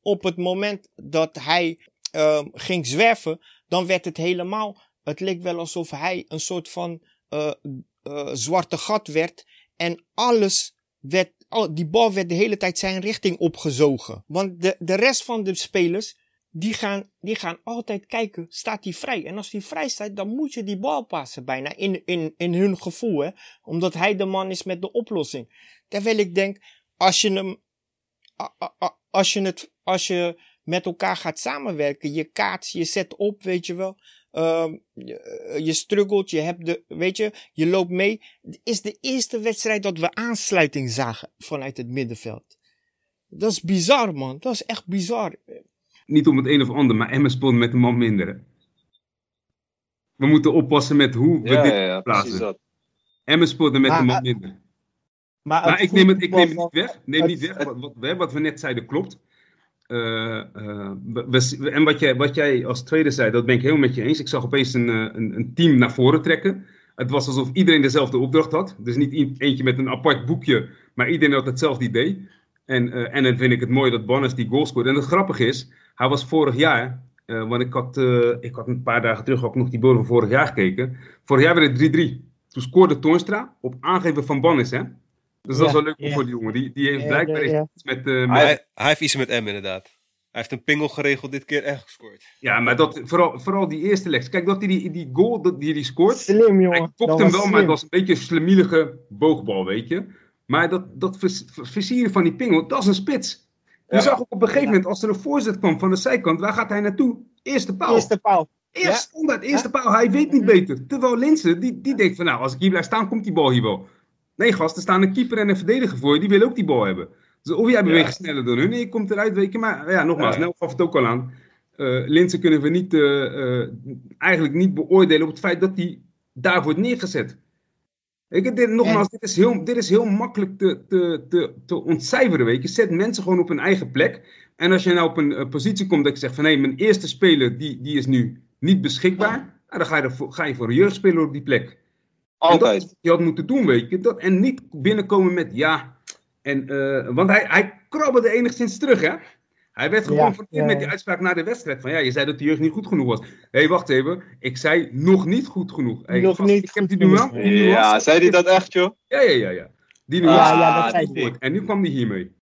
C: op het moment dat hij uh, ging zwerven, dan werd het helemaal. Het leek wel alsof hij een soort van uh, zwarte gat werd. En alles werd. Oh, die bal werd de hele tijd zijn richting opgezogen. Want de, de rest van de spelers die gaan, die gaan altijd kijken, staat hij vrij? En als hij vrij staat, dan moet je die bal passen bijna in, in, in hun gevoel. Hè? Omdat hij de man is met de oplossing. Terwijl ik denk, als je hem, als je het, als je met elkaar gaat samenwerken, je kaats, je zet op, weet je wel. Uh, je, je struggelt, je hebt de, weet je, je loopt mee. Is de eerste wedstrijd dat we aansluiting zagen vanuit het middenveld. Dat is bizar, man. Dat is echt bizar
B: niet om het een of ander, maar Emmen speelt met een man minder. We moeten oppassen met hoe we dit ja, plaatsen. Emmen speelde met een man minder. Maar, maar ik, neem het, ik neem het niet weg. Neem niet weg. Wat, wat, wat we net zeiden klopt. Uh, uh, we, en wat jij, wat jij als tweede zei, dat ben ik helemaal met je eens. Ik zag opeens een, eh, een, een, team naar voren trekken. Het was alsof iedereen dezelfde opdracht had. Dus niet eentje met een apart boekje, maar iedereen had hetzelfde idee. En, uh, en dan vind ik het mooi dat Bonnes die goal scoort. En het grappige is, hij was vorig jaar, uh, want ik had, uh, ik had een paar dagen terug ook nog die beelden van vorig jaar gekeken. Vorig jaar werd het 3-3. Toen scoorde Toornstra op aangeven van Bannis, hè? Dus dat is wel leuk voor die jongen. Die, die heeft blijkbaar iets met...
A: Uh, hij, hij, heeft iets met M, inderdaad. Hij heeft een pingel geregeld dit keer echt gescoord.
B: Ja, maar dat, vooral, vooral die eerste legs. Kijk, dat hij die, die goal die hij scoort.
E: Slim, jongen.
B: Hij kopt hem wel, maar het was een beetje een boogbal, weet je. Maar dat, dat versieren van die pingel, dat is een spits. Je zag ook op een gegeven moment, als er een voorzet kwam van de zijkant, waar gaat hij naartoe? Eerste paal.
E: Eerste paal.
B: Eerst ja. standaard, eerste paal. Hij weet niet beter. Terwijl Linsen, die, die denkt van nou, als ik hier blijf staan, komt die bal hier wel. Nee gast, er staan een keeper en een verdediger voor je, die willen ook die bal hebben. Dus of jij beweegt sneller dan hun, je komt eruit, weet je. Maar ja, nogmaals, snel gaf het ook al aan. Uh, Linsen kunnen we niet, uh, uh, eigenlijk niet beoordelen op het feit dat hij daar wordt neergezet. Ik, dit, nogmaals, dit is heel, dit is heel makkelijk te, te, te, te ontcijferen, weet je. Zet mensen gewoon op hun eigen plek. En als je nou op een positie komt dat je zegt van... hé, hey, mijn eerste speler, die, die is nu niet beschikbaar. Nou, dan ga je, ervoor, ga je voor een jeugdspeler op die plek. Altijd. En dat je had moeten doen, weet je. Dat, en niet binnenkomen met ja. En, uh, want hij, hij krabbelde enigszins terug, hè. Hij werd geconfronteerd ja, ja, met die uitspraak na de wedstrijd. Van ja, je zei dat de jeugd niet goed genoeg was. Hé, hey, wacht even. Ik zei nog niet goed genoeg. Hey,
E: nog niet
B: ik heb die nuance.
D: Ja, zei hij dat echt, joh?
B: Ja, ja, ja. ja. Die nuance. Ah, ja, dat zei hij. En nu kwam hij hiermee.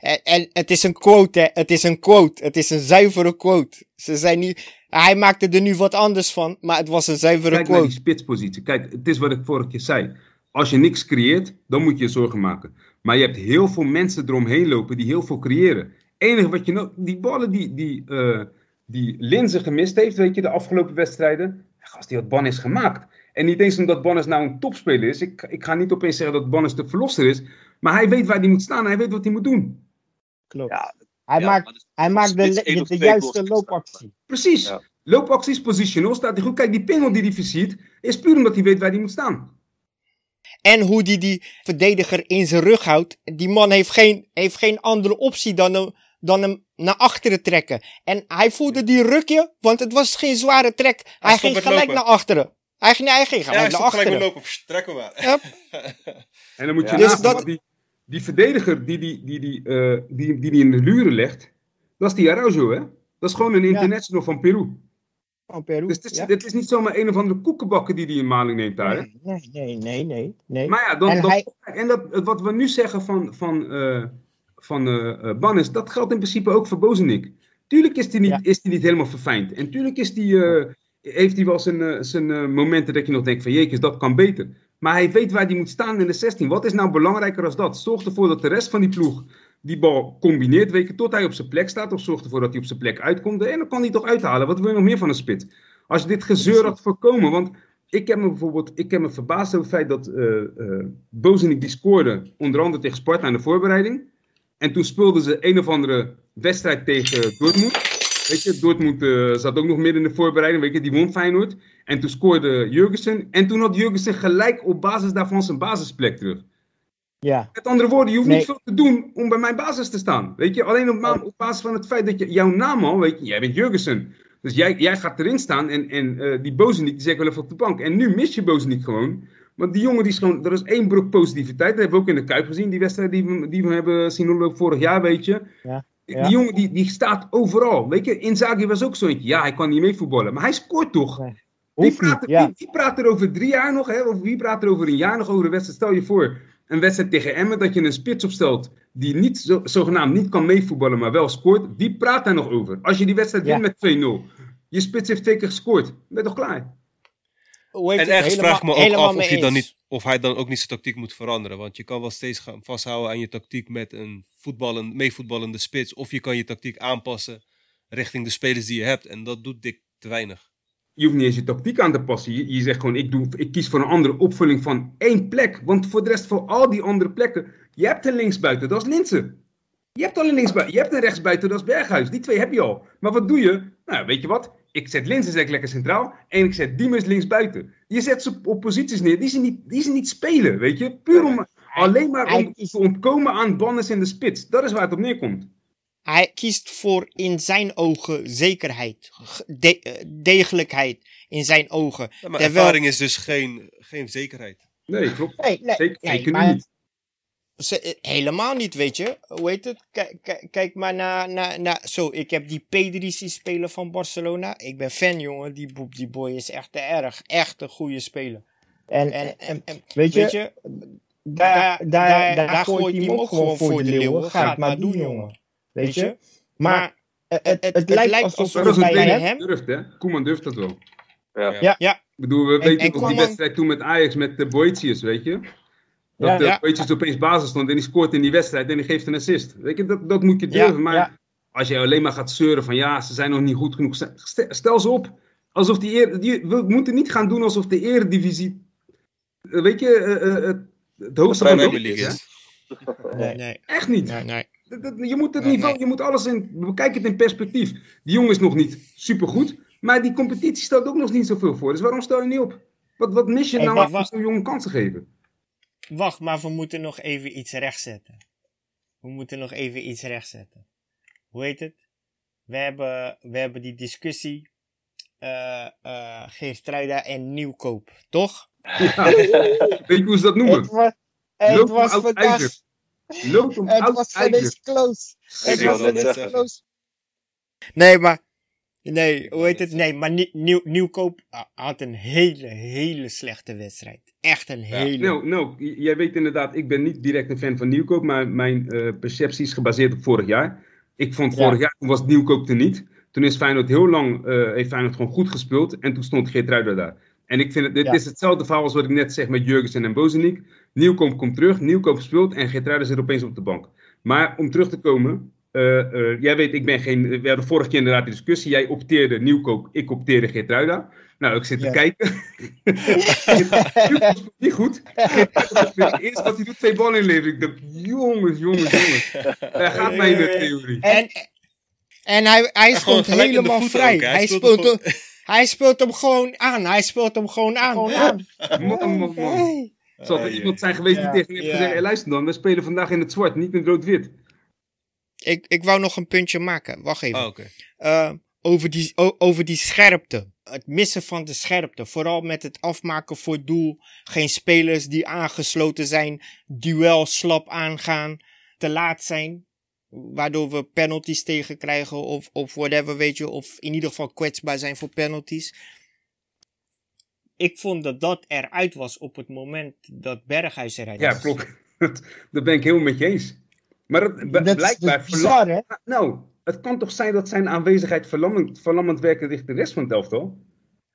C: En, en het is een quote, hè. Het is een quote. Het is een zuivere quote. Ze zijn niet... Hij maakte er nu wat anders van, maar het was een zuivere
B: Kijk
C: quote.
B: Kijk naar die spitspositie. Kijk, het is wat ik vorige keer zei. Als je niks creëert, dan moet je je zorgen maken. Maar je hebt heel veel mensen eromheen lopen die heel veel creëren. Enige wat je nou... Die ballen die, die, uh, die Linzen gemist heeft, weet je, de afgelopen wedstrijden. Gast, die had Bannis gemaakt. En niet eens omdat Bannis nou een topspeler is. Ik, ik ga niet opeens zeggen dat Bannis de verlosser is. Maar hij weet waar hij moet staan. Hij weet wat hij moet doen.
E: Klopt. Ja, hij ja, maakt, hij maakt de, de, de juiste loopactie.
B: Precies. Ja. Loopacties, positional, staat hij goed. Kijk, die pingel die hij versiert, is puur omdat hij weet waar hij moet staan.
C: En hoe die die verdediger in zijn rug houdt. Die man heeft geen, heeft geen andere optie dan hem, dan hem naar achteren trekken. En hij voelde die rukje, want het was geen zware trek. Hij, hij ging gelijk lopen. naar achteren. Hij ging, hij ging gelijk
A: ja,
C: naar achteren.
A: Gelijk lopen. Trekken maar.
C: Yep.
B: en dan moet je ja. dus dat... die, die verdediger die die, die, die, uh, die, die, die in de luren legt, dat is die Araujo, hè? Dat is gewoon een international ja. van Peru.
E: Van Peru,
B: Dus dit, ja. dit, is niet zomaar een of andere koekenbakken die hij in maling neemt daar, hè?
E: Nee, nee, nee, nee. nee.
B: Maar ja, dan, en, hij... en dat, wat we nu zeggen van, van, uh, van uh, Bannis, dat geldt in principe ook voor Bozenik. Tuurlijk is hij niet, ja. is niet helemaal verfijnd. En tuurlijk is die, uh, heeft hij wel zijn, zijn momenten dat je nog denkt van jeekjes, dat kan beter. Maar hij weet waar hij moet staan in de 16. Wat is nou belangrijker als dat? Zorg ervoor dat de rest van die ploeg die bal combineert, je, tot hij op zijn plek staat. Of zorg ervoor dat hij op zijn plek uitkomt. En dan kan hij toch uithalen. Wat wil je nog meer van een spit? Als je dit gezeur had voorkomen. Want ik heb me bijvoorbeeld ik heb me verbaasd over het feit dat uh, uh, Bozenik die scoorde. Onder andere tegen Sparta aan de voorbereiding. En toen speelden ze een of andere wedstrijd tegen Dortmund. Weet je, Dortmund uh, zat ook nog midden in de voorbereiding. Weet je, die won Feyenoord. En toen scoorde Jurgensen. En toen had Jurgensen gelijk op basis daarvan zijn basisplek terug.
E: Ja.
B: Met andere woorden, je hoeft nee. niet veel te doen om bij mijn basis te staan. Weet je, alleen op, op basis van het feit dat je jouw naam al, weet je, jij bent Jurgensen. Dus jij, jij gaat erin staan en, en uh, die Bozenik, die zegt wel even op de bank. En nu mis je Bozenik gewoon. Want die jongen die is gewoon, er is één brok positiviteit. Dat hebben we ook in de Kuip gezien, die wedstrijd die we, die we hebben zien lopen vorig jaar, weet je.
E: Ja.
B: Ja. Die jongen die, die staat overal. Weet je, Inzaghi was ook zo eentje. Ja, hij kan niet mee voetballen, maar hij scoort toch. Nee. Wie praat, er, ja. wie praat, er over drie jaar nog, hè? of wie praat er over een jaar nog over de wedstrijd? Stel je voor, een wedstrijd tegen Emmen, dat je een spits opstelt die niet, zo, zogenaamd niet kan meevoetballen, maar wel scoort. Wie praat daar nog over? Als je die wedstrijd wint met 2-0, je spits heeft twee keer gescoord, ben je toch klaar?
A: En ergens vraag ik me ook af of, je dan niet, of hij dan ook niet zijn tactiek moet veranderen. Want je kan wel steeds gaan vasthouden aan je tactiek met een voetballen, meevoetballende spits. Of je kan je tactiek aanpassen richting de spelers die je hebt. En dat doet Dick te weinig.
B: Je hoeft niet eens je tactiek aan te passen. Je, je zegt gewoon, ik, doe, ik kies voor een andere opvulling van één plek. Want voor de rest, voor al die andere plekken, je hebt een linksbuiten, dat is Linsen. Je hebt al een linksbuiten, je hebt een rechtsbuiten, dat is Berghuis. Die twee heb je al. Maar wat doe je? Nou, weet je wat? Ik zet Linsen lekker centraal en ik zet Diemers linksbuiten. Je zet ze op posities neer die ze niet, die ze niet spelen, weet je? Puur om, alleen maar om te ontkomen aan banners in de spits. Dat is waar het op neerkomt.
C: Hij kiest voor in zijn ogen zekerheid, de, degelijkheid in zijn ogen.
A: Ja, maar Terwijl... ervaring is dus geen, geen zekerheid.
B: Nee, klopt.
E: Nee, nee,
B: zeker,
E: nee,
B: niet.
C: Ze, helemaal niet, weet je. Hoe heet het? Kijk, kijk maar naar, naar, naar... Zo, ik heb die Pedri zien spelen van Barcelona. Ik ben fan, jongen. Die, die boy is echt te erg. Echt een goede speler.
E: En, en, en, en weet je... Weet je daar, daar, daar, daar, daar gooit hij hem ook gewoon voor de leeuwen. Ga het maar doen, jongen. Weet je? Maar, het, het, lijkt alsof
B: het bij hem... Durft, hè? Koeman durft dat wel.
C: Ja. ja. ja.
B: Ik bedoel, we weten nog die wedstrijd toen met Ajax met de Boetius, weet je? Dat de Boetius opeens basis stond en die scoort in die wedstrijd en die geeft een assist. Weet je, dat, dat moet je durven. maar als je alleen maar gaat zeuren van ja, ze zijn nog niet goed genoeg. Stel ze op. Alsof die, eer, die we moeten niet gaan doen alsof de eredivisie, eh, weet je, uh, uh, het hoogste van de League is.
C: Nee, nee.
B: Echt niet. Nee, nee. Je moet het niveau, je moet alles in, bekijk het in perspectief. Die jongen is nog niet supergoed, maar die competitie stelt ook nog niet zoveel voor. Dus waarom stel je niet op? Wat, wat mis je nou om zo'n jongen kansen geven?
C: Wacht, maar we moeten nog even iets rechtzetten. We moeten nog even iets rechtzetten. Hoe heet het? We hebben, we hebben die discussie uh, uh, Geertruida en Nieuwkoop, toch?
B: Ja. Weet je hoe ze dat noemen?
E: Het was, het was vandaag...
B: Loop om het was
E: vandaag close. Het was close.
C: Nee, maar... Nee, hoe heet het? Nee, maar Nieuw, Nieuwkoop had een hele, hele slechte wedstrijd. Echt een hele.
B: Nou, nou, jij weet inderdaad, ik ben niet direct een fan van Nieuwkoop, maar mijn uh, perceptie is gebaseerd op vorig jaar. Ik vond vorig jaar, was Nieuwkoop er niet. Toen is Feyenoord heel lang, uh, heeft Feyenoord gewoon goed gespeeld. En toen stond Geert daar. En ik vind het, dit is hetzelfde verhaal als wat ik net zeg met Jurgensen en Bozenik. Nieuwkoop komt terug, Nieuwkoop speelt en Geert zit opeens op de bank. Maar om terug te komen, uh, uh, jij weet, ik ben geen. We hadden vorige keer inderdaad de discussie. Jij opteerde Nieuwkoop, ik opteerde Geertruida. Nou, ik zit te kijken. Nieuwkoop speelt niet goed. Eerst wat hij doet, twee ballen inleveren. Ik dacht, jongens, jongens, jongens. Daar gaat mijn theorie.
C: En, en hij, hij stond helemaal vrij. Hij, speelt hem, hij speelt hem gewoon aan. Hij speelt hem gewoon aan. Gewoon aan.
B: Man, man, man. Zal er iemand zijn geweest die tegen hem heeft gezegd: luister dan, we spelen vandaag in het zwart, niet in het rood-wit.
C: Ik, ik wou nog een puntje maken. Wacht even. Oh, uh, over, die, over die scherpte. Het missen van de scherpte. Vooral met het afmaken voor doel. Geen spelers die aangesloten zijn. Duel slap aangaan. Te laat zijn waardoor we penalties tegenkrijgen of, of whatever, weet je, of in ieder geval kwetsbaar zijn voor penalties. Ik vond dat dat eruit was op het moment dat Berghuis eruit
B: was. Ja, klopt. dat ben ik helemaal met je eens. Maar het, dat blijkbaar...
E: Is bizar, hè?
B: Nou, het kan toch zijn dat zijn aanwezigheid verlammend, verlammend werkt richting de rest van het elftal?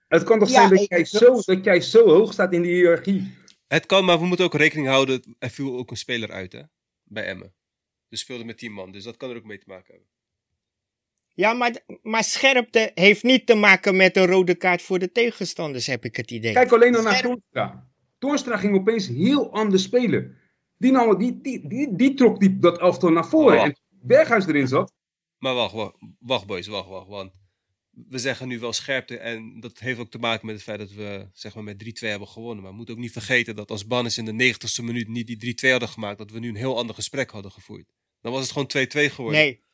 B: Het kan toch zijn dat, jij zo, dat jij zo hoog staat in de hiërarchie?
A: Het kan, maar we moeten ook rekening houden. Er viel ook een speler uit, hè? Bij Emmen. Dus speelde met 10 man. Dus dat kan er ook mee te maken hebben.
C: Ja, maar, maar scherpte heeft niet te maken met een rode kaart voor de tegenstanders, heb ik het idee.
B: Kijk alleen nog naar Toornstra. Toornstra ging opeens heel anders spelen. Die, nou, die, die, die, die trok die, dat elftal naar voren. Oh, en Berghuis erin zat.
A: Maar wacht, wacht, wacht boys, wacht, wacht. Want we zeggen nu wel scherpte. En dat heeft ook te maken met het feit dat we zeg maar, met 3-2 hebben gewonnen. Maar we moeten ook niet vergeten dat als Bannis in de 90ste minuut niet die 3-2 hadden gemaakt, dat we nu een heel ander gesprek hadden gevoerd. Dan was het gewoon 2-2 geworden.
C: Nee.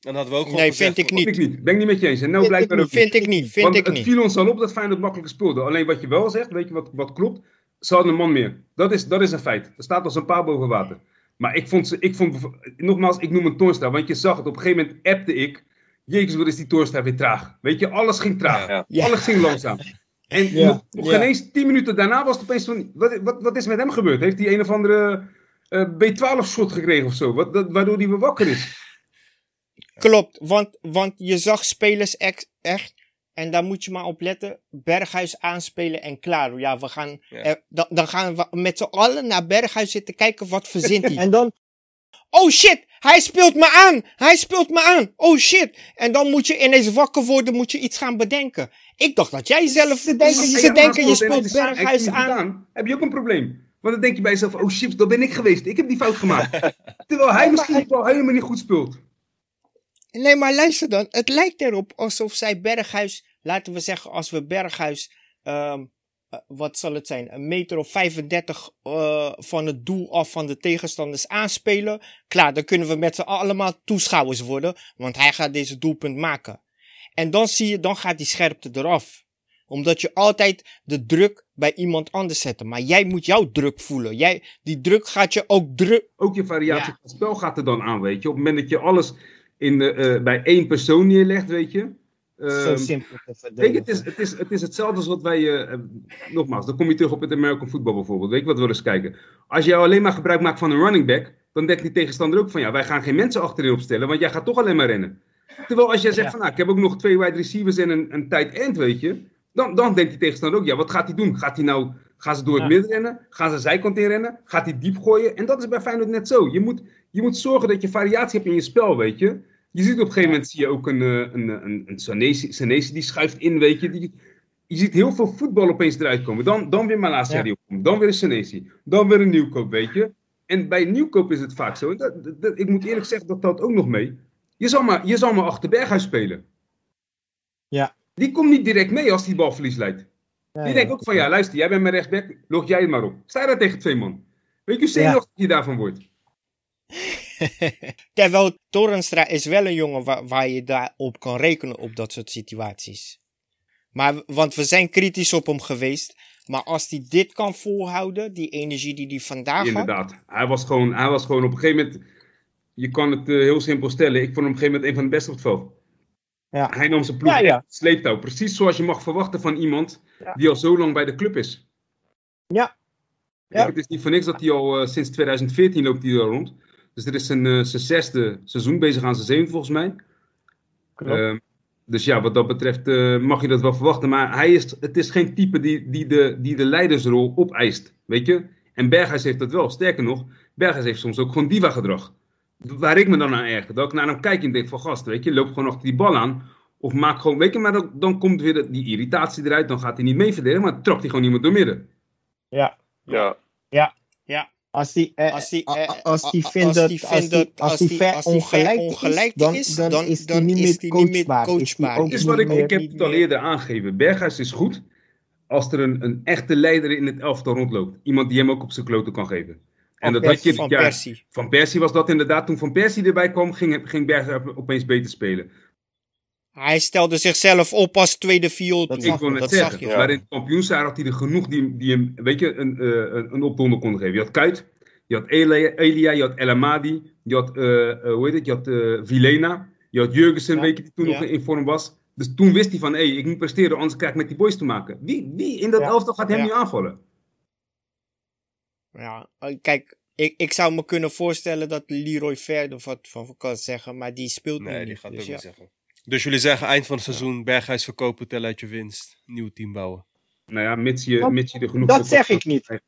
A: Dan hadden we ook gewoon
C: Nee, vind ik niet.
B: ik niet. Ben ik niet met je eens. En nou blijkt
C: ook Vind ik niet. Vind
B: Want
C: ik
B: het
C: niet.
B: viel ons al op dat Feyenoord makkelijk speelde. Alleen wat je wel zegt, weet je wat, wat klopt? Ze hadden een man meer. Dat is, dat is een feit. Er staat als een paal boven water. Maar ik vond, ik vond, nogmaals, ik noem een Toornstra. Want je zag het, op een gegeven moment appte ik. Jezus, wat is die Toornstra weer traag. Weet je, alles ging traag. Alles ging langzaam. En nog, nog geen eens tien minuten daarna was het opeens van, wat, wat, wat is met hem gebeurd? Heeft hij een of andere uh, B12-schot gekregen of zo? Wat, dat, waardoor hij weer wakker is?
C: Klopt, want, want je zag spelers echt, echt en daar moet je maar op letten. Berghuis aanspelen en klaar. Ja, we gaan, dan, dan, gaan we met z'n allen naar Berghuis zitten kijken wat verzint hij.
E: en dan...
C: Oh shit, hij speelt me aan. Hij speelt me aan. Oh shit. En dan moet je ineens wakker worden, moet je iets gaan bedenken. Ik dacht dat jij zelf... Ze denken, ze denken je speelt Berghuis aan.
B: Heb je ook een probleem? Want dan denk je bij jezelf, oh shit, dat ben ik geweest. Ik heb die fout gemaakt. Terwijl hij misschien wel helemaal niet goed speelt.
C: Nee, maar luister dan. Het lijkt erop alsof zij Berghuis, laten we zeggen, als we Berghuis, um, wat zal het zijn, een meter of 35 uh, van het doel af van de tegenstanders aanspelen. Klaar, dan kunnen we met z'n allemaal toeschouwers worden, want hij gaat deze doelpunt maken. En dan zie je, dan gaat die scherpte eraf omdat je altijd de druk bij iemand anders zet. Maar jij moet jouw druk voelen. Jij, die druk gaat je ook druk.
B: Ook je variatie van spel gaat er dan aan, weet je. Op het moment dat je alles in de, uh, bij één persoon neerlegt, weet je.
E: Zo simpel te
B: verdedigen. het, is, het, is, het is hetzelfde als wat wij. Uh, nogmaals, dan kom je terug op het American football bijvoorbeeld. Weet je wat we eens kijken? Als jij alleen maar gebruik maakt van een running back. dan denkt die tegenstander ook van ja, wij gaan geen mensen achterin opstellen. want jij gaat toch alleen maar rennen. Terwijl als jij zegt van, nou, ik heb ook nog twee wide receivers en een, een tight end, weet je. Dan, dan denkt die tegenstander ook, ja, wat gaat hij doen? Gaat hij nou, gaan ze door het midden rennen? Gaan ze zijkant in rennen? Gaat hij diep gooien? En dat is bij Feyenoord net zo. Je moet, je moet zorgen dat je variatie hebt in je spel, weet je. Je ziet op een gegeven moment, zie je ook een, eh, een, een, een Sanesi, die schuift in, weet je. Die, je ziet heel veel voetbal opeens eruit komen. Dan, dan weer Malasia die opkomt. Dan weer een Senesi. Dan weer een nieuwkoop, weet je. En bij nieuwkoop is het vaak zo. Dat, dat, ik moet eerlijk zeggen, dat telt ook nog mee. Je zal maar, je zal maar achter Berghuis spelen.
C: Ja.
B: Die komt niet direct mee als die balverlies leidt. Die denkt ook van, ja, luister, jij bent mijn rechtsback, log jij het maar op. Sta daar tegen twee man. Weet je hoe zenuwachtig je daarvan wordt?
C: Terwijl Torenstra is wel een jongen waar, waar je daarop kan rekenen op dat soort situaties. Maar, want we zijn kritisch op hem geweest. Maar als hij dit kan volhouden, die energie die hij vandaag
B: Inderdaad. had. Hij was, gewoon, hij was gewoon op een gegeven moment. Je kan het uh, heel simpel stellen. Ik vond hem op een gegeven moment een van de beste op het veld. Ja. Hij nam zijn ploeg ja, ja. sleeptouw. Precies zoals je mag verwachten van iemand die al zo lang bij de club is.
C: Ja.
B: ja. het is niet voor niks dat hij al uh, sinds 2014 loopt hij er rond. Dus dit is zijn, uh, zijn zesde seizoen bezig aan zijn zeven volgens mij. Klopt. Ehm, dus ja, wat dat betreft uh, mag je dat wel verwachten. Maar hij is, het is geen type die, die, de, die de leidersrol opeist. Weet je? En Berghuis heeft dat wel. Sterker nog, Berghuis heeft soms ook gewoon diva-gedrag. Waar ik me dan aan erger. Dat ik naar hem kijk en denk van gast, weet je, loop gewoon achter die bal aan. Of maak gewoon, weet je, maar dan, dan komt weer die irritatie eruit. Dan gaat hij niet mee verdedigen, maar trakt hij gewoon iemand door midden.
C: Ja.
D: Ja.
C: Ja. Ja. Als hij eh, als die, eh, als die vindt dat als ver ongelijk, ongelijk is, dan, dan, dan, is hij niet meer coachbaar.
B: Is wat ik, ik heb het al eerder aangegeven. Berghuis is goed als er een, een echte leider in het elftal rondloopt. Iemand die hem ook op zijn kloten kan geven. En dat had je van ja, Persie. Van Persie was dat inderdaad. Toen Van Persie erbij kwam, ging, ging opeens beter spelen.
C: Hij stelde zichzelf op als tweede viool.
B: Dat, ik dat zeggen. zag je. Maar in het kampioensjaar had hij er genoeg die, die hem weet je, een, uh, een, een opdonder konden geven. Je had Kuit, je had Elia, Elia je had El Amadi, je had, uh, uh, hoe heet het, je had uh, Vilena, je had Jurgensen, weet je, die toen nog in vorm was. Dus toen wist hij van, hé, hey, ik moet presteren, anders krijg ik met die boys te maken. Wie, wie in dat ja. elftal gaat hem nu aanvallen?
C: Ja, kijk, ik, ik zou me kunnen voorstellen dat Leroy Ver wat van kan zeggen, maar die speelt
A: nee,
C: niet.
A: die gaat
C: dus
A: ook niet zeggen. Dus jullie zeggen eind van het seizoen Berghuis verkopen, tel uit je winst, nieuw team bouwen.
B: Nou ja, mits je, mits je er genoeg
C: Dat zeg ik niet.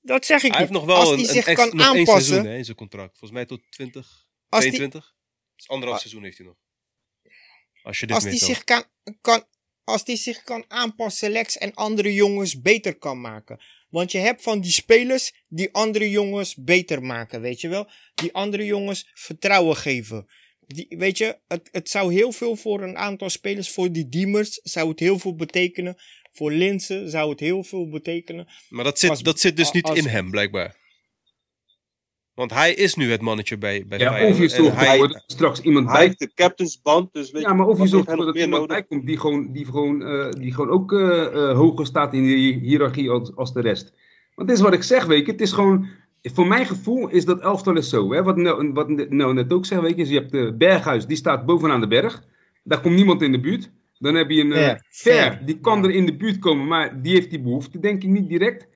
C: Dat zeg ik
A: hij
C: niet.
A: heeft nog wel Als een, zich een, kan aanpassen. seizoen hè, in zijn contract. Volgens mij tot 20, 22. Dus anderhalf ah. seizoen heeft hij nog. Als je dit
C: als die zich kan, kan, als die zich kan aanpassen, Lex, en andere jongens beter kan maken. Want je hebt van die spelers die andere jongens beter maken, weet je wel? Die andere jongens vertrouwen geven. Die, weet je, het, het zou heel veel voor een aantal spelers, voor die Diemers, zou het heel veel betekenen. Voor Linsen zou het heel veel betekenen.
A: Maar dat zit, dat zit dus niet in hem, blijkbaar. Want hij is nu het mannetje bij, bij
B: ja, Of je zorgt hij, er straks iemand
D: hij bij... heeft de captainsband, dus weet
B: Ja, maar of je zorgt ervoor dat er iemand bij komt die gewoon, die gewoon, uh, die gewoon ook uh, uh, hoger staat in de hiërarchie als, als de rest. Want dit is wat ik zeg, weet je. Het is gewoon... Voor mijn gevoel is dat elftal is zo. Hè? Wat, nou, wat nou net ook zegt, weet je. Dus je hebt de Berghuis, die staat bovenaan de berg. Daar komt niemand in de buurt. Dan heb je een uh, Ver, die kan er in de buurt komen, maar die heeft die behoefte, denk ik niet direct.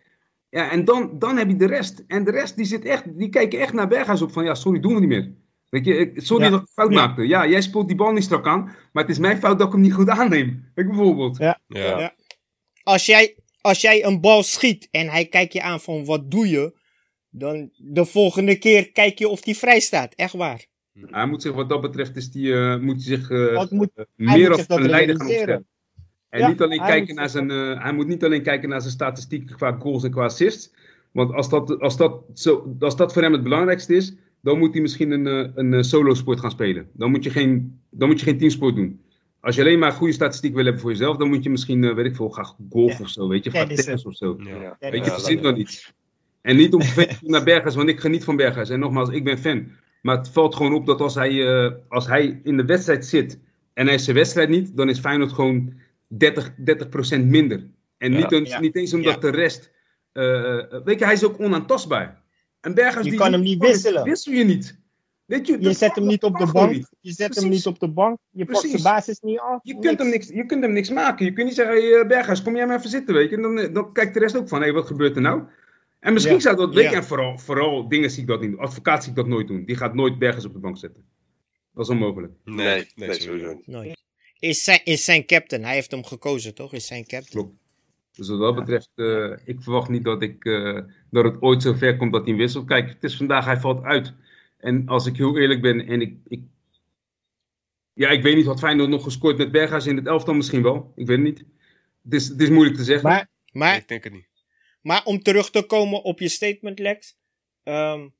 B: Ja, en dan, dan heb je de rest. En de rest, die, zit echt, die kijken echt naar Berghuis op van, ja, sorry, doen we niet meer. Weet je, sorry ja. dat ik fout ja. maakte. Ja, jij speelt die bal niet strak aan, maar het is mijn fout dat ik hem niet goed aanneem. Weet bijvoorbeeld.
C: Ja. ja. ja. Als, jij, als jij een bal schiet en hij kijkt je aan van, wat doe je? Dan de volgende keer kijk je of die vrij staat. Echt waar.
B: Hij moet zich wat dat betreft is die, uh, moet zich uh, moet, meer een leider gaan opstellen. En ja, niet alleen hij kijken naar zijn, uh, hij moet niet alleen kijken naar zijn statistieken qua goals en qua assists. Want als dat, als dat, zo, als dat voor hem het belangrijkste is, dan moet hij misschien een, een, een solo sport gaan spelen. Dan moet, je geen, dan moet je geen teamsport doen. Als je alleen maar goede statistiek wil hebben voor jezelf, dan moet je misschien, weet ik veel, gaan golf of zo, weet je, gaan tennis of zo. Ja. Weet je, dat zit nog niet. En niet om naar Berghuis, want ik geniet van Berghuis. En nogmaals, ik ben fan. Maar het valt gewoon op dat als hij, uh, als hij in de wedstrijd zit en hij is zijn wedstrijd niet, dan is Feyenoord gewoon 30, 30% minder. En ja, niet, eens, ja. niet eens omdat ja. de rest. Uh, weet je, hij is ook onaantastbaar. En Bergers
C: je
B: die,
C: kan hem niet wisselen.
B: Wissel je niet. Weet je,
C: je zet hem niet op de bank. Niet. Je zet Precies. hem niet op de bank. Je Precies. pakt de basis niet af.
B: Je kunt, hem niks, je kunt hem niks maken. Je kunt niet zeggen, hey, Berghuis, kom jij maar even zitten, weet je. En dan, dan kijkt de rest ook van, hé, hey, wat gebeurt er nou? En misschien ja. zou dat, weet je, en vooral, vooral dingen zie ik dat niet doen. Advocaat zie ik dat nooit doen. Die gaat nooit Bergers op de bank zetten. Dat is onmogelijk.
D: Nee, nee, sowieso niet.
C: Is zijn, is zijn captain. Hij heeft hem gekozen, toch? Is zijn captain.
B: Klopt. Dus wat dat betreft, uh, ik verwacht niet dat, ik, uh, dat het ooit zo ver komt dat hij wisselt. Kijk, het is vandaag, hij valt uit. En als ik heel eerlijk ben, en ik, ik ja, ik weet niet wat Feyenoord nog gescoord met Berghuis in het elftal misschien wel. Ik weet het niet. Het is, het is moeilijk te zeggen.
C: Maar, maar,
A: ik denk het niet.
C: Maar om terug te komen op je statement, Lex. Um,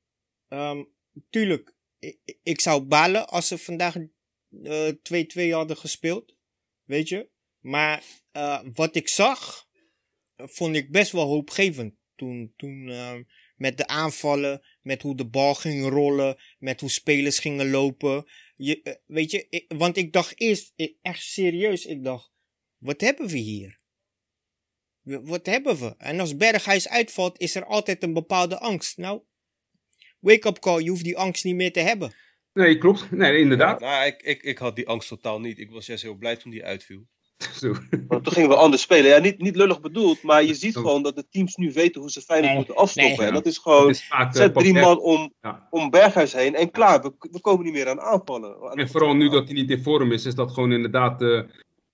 C: um, tuurlijk, ik, ik, zou balen als ze vandaag 2-2 uh, hadden gespeeld. Weet je? Maar uh, wat ik zag, vond ik best wel hoopgevend. Toen, toen uh, met de aanvallen, met hoe de bal ging rollen, met hoe spelers gingen lopen. Je, uh, weet je, want ik dacht eerst, echt serieus, ik dacht, wat hebben we hier? Wat hebben we? En als Berghuis uitvalt, is er altijd een bepaalde angst. Nou, wake-up call, je hoeft die angst niet meer te hebben.
B: Nee, klopt. Nee, inderdaad.
A: Ja, nou, ik, ik, ik had die angst totaal niet. Ik was juist heel blij toen die uitviel.
D: Zo. toen gingen we anders spelen. Ja, niet, niet lullig bedoeld, maar je ziet gewoon dat de teams nu weten hoe ze Feyenoord nee, moeten afstoppen. Nee. En dat is gewoon, is vaak, zet drie man om, ja. om Berghuis heen en klaar, we, we, komen niet meer aan aanvallen.
B: En vooral nu dat hij niet in vorm is, is dat gewoon inderdaad, uh,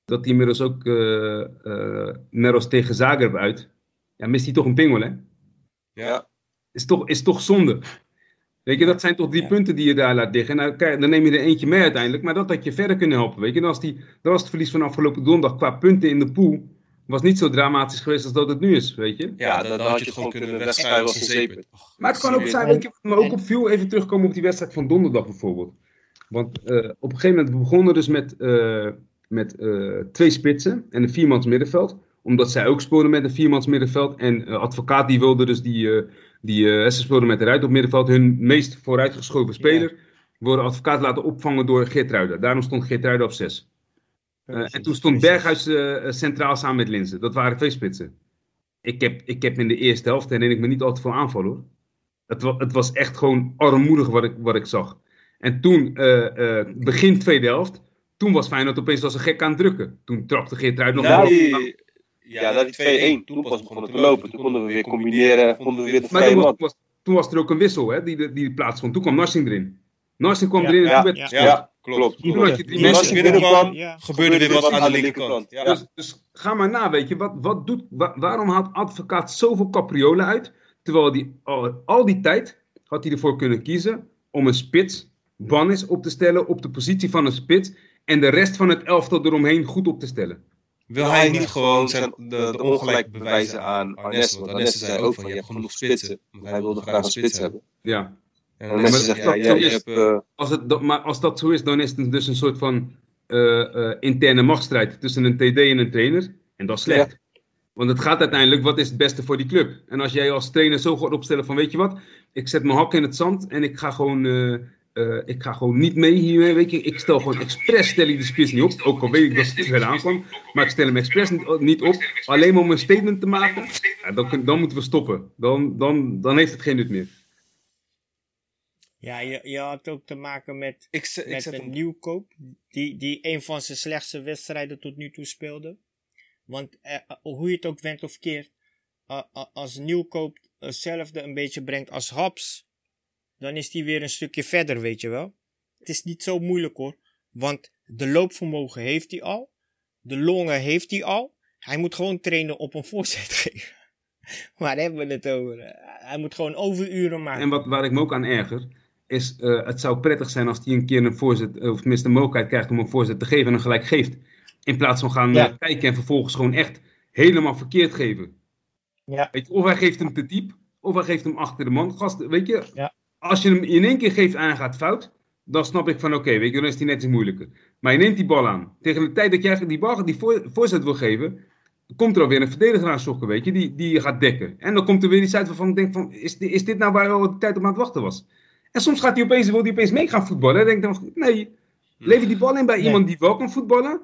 B: dat hij inmiddels ook, uh, uh, net als tegen Zagreb uit, ja, mist hij toch een pingel, hè?
D: Ja.
B: Is toch, is toch zonde. Weet je, dat zijn toch die punten die je daar laat liggen. Nou, kijk, dan neem je er eentje mee uiteindelijk, maar dat had je verder kunnen helpen. Weet je, dan was, die, dan was het verlies van afgelopen donderdag qua punten in de pool was niet zo dramatisch geweest als dat het nu is, weet je.
D: Ja, dan, dan had je het gewoon kunnen wegschrijven als een.
B: Maar het kan ook zijn, weet je, maar ook op viel even terugkomen op die wedstrijd van donderdag bijvoorbeeld. Want uh, op een gegeven moment begonnen dus met, uh, met uh, twee spitsen en een viermans middenveld. Omdat zij ook speelden met een viermans middenveld. En advocaat die wilde dus die die uh, ze speelden met eruit op middenveld. Hun meest vooruitgeschoven speler. Ja. Worden advocaat laten opvangen door Geertruiden. Daarom stond Geertruiden op 6. Uh, en toen stond Berghuis uh, centraal samen met Linzen. Dat waren twee spitsen. Ik heb, ik heb in de eerste helft, herinner ik me niet altijd veel aanval hoor. Het, was, het was echt gewoon armoedig wat ik, wat ik zag. En toen, begin tweede helft, toen was Feyenoord opeens als een gek aan het drukken. Toen trapte Geertruiden nog
D: nou, die, ja, dat die 2-1. Toen pas begonnen te lopen. Toen konden we weer combineren, konden we weer de vrije
B: man. Was, toen was er ook een wissel hè, die, die plaatsvond. Toen kwam Narsing erin. Narsing kwam
D: ja,
B: erin
D: en
B: ja,
D: toen werd ja, ja, klopt.
B: Toen had je
A: drie mensen binnenkwam, ja. gebeurde weer wat aan de linkerkant.
B: Ja. Dus, dus ga maar na, weet je. Wat, wat doet, wa waarom haalt advocaat zoveel capriolen uit? Terwijl die, al, al die tijd had hij ervoor kunnen kiezen om een spits, Bannis, op te stellen op de positie van een spits. En de rest van het elftal eromheen goed op te stellen.
A: Wil hij niet gewoon zijn, de, de ongelijk bewijzen aan Arnes? Want Arnes zei ook van, je hebt genoeg spitsen. Want hij wilde graag een spits hebben.
B: Ja.
A: En Arnes zegt, ja, ja, je hebt... Uh...
B: Als het, maar als dat zo is, dan is het dus een soort van uh, uh, interne machtsstrijd tussen een TD en een trainer. En dat is slecht. Ja. Want het gaat uiteindelijk, wat is het beste voor die club? En als jij als trainer zo gaat opstellen van, weet je wat, ik zet mijn hak in het zand en ik ga gewoon uh, ik ga gewoon niet mee hiermee. Weet je. Ik stel gewoon expres stel ik de spits niet op. Ook al weet ik dat het verder aankwam. Maar ik stel hem expres niet, niet op. Alleen maar om een statement te maken. Ja, dan, dan moeten we stoppen. Dan, dan, dan heeft het geen nut meer.
C: Ja, je, je had ook te maken met, ik, ik met een nieuwkoop. Die, die een van zijn slechtste wedstrijden tot nu toe speelde. Want uh, hoe je het ook went of keert. Uh, als nieuwkoop hetzelfde een beetje brengt als Haps dan is die weer een stukje verder, weet je wel. Het is niet zo moeilijk hoor, want de loopvermogen heeft hij al, de longen heeft hij al. Hij moet gewoon trainen op een voorzet geven. Waar hebben we het over? Hij moet gewoon overuren maken.
B: En wat, waar ik me ook aan erger, is uh, het zou prettig zijn als hij een keer een voorzet, of tenminste de mogelijkheid krijgt om een voorzet te geven en dan gelijk geeft. In plaats van gaan ja. uh, kijken en vervolgens gewoon echt helemaal verkeerd geven.
C: Ja.
B: Weet je, of hij geeft hem te diep, of hij geeft hem achter de man. Gast, weet je,
C: ja
B: als je hem in één keer geeft en hij gaat fout, dan snap ik van oké, okay, weet je, dan is hij net iets moeilijker. Maar je neemt die bal aan. Tegen de tijd dat jij die bal die voor, voorzet wil geven, komt er alweer een verdediger aan sokken, weet je, die, die je gaat dekken. En dan komt er weer iets uit waarvan ik denk van, is, is dit nou waar je al de tijd op aan het wachten was? En soms gaat hij opeens, wil hij opeens mee gaan voetballen. En denk dan, nee, lever die bal in bij nee. iemand die wel kan voetballen.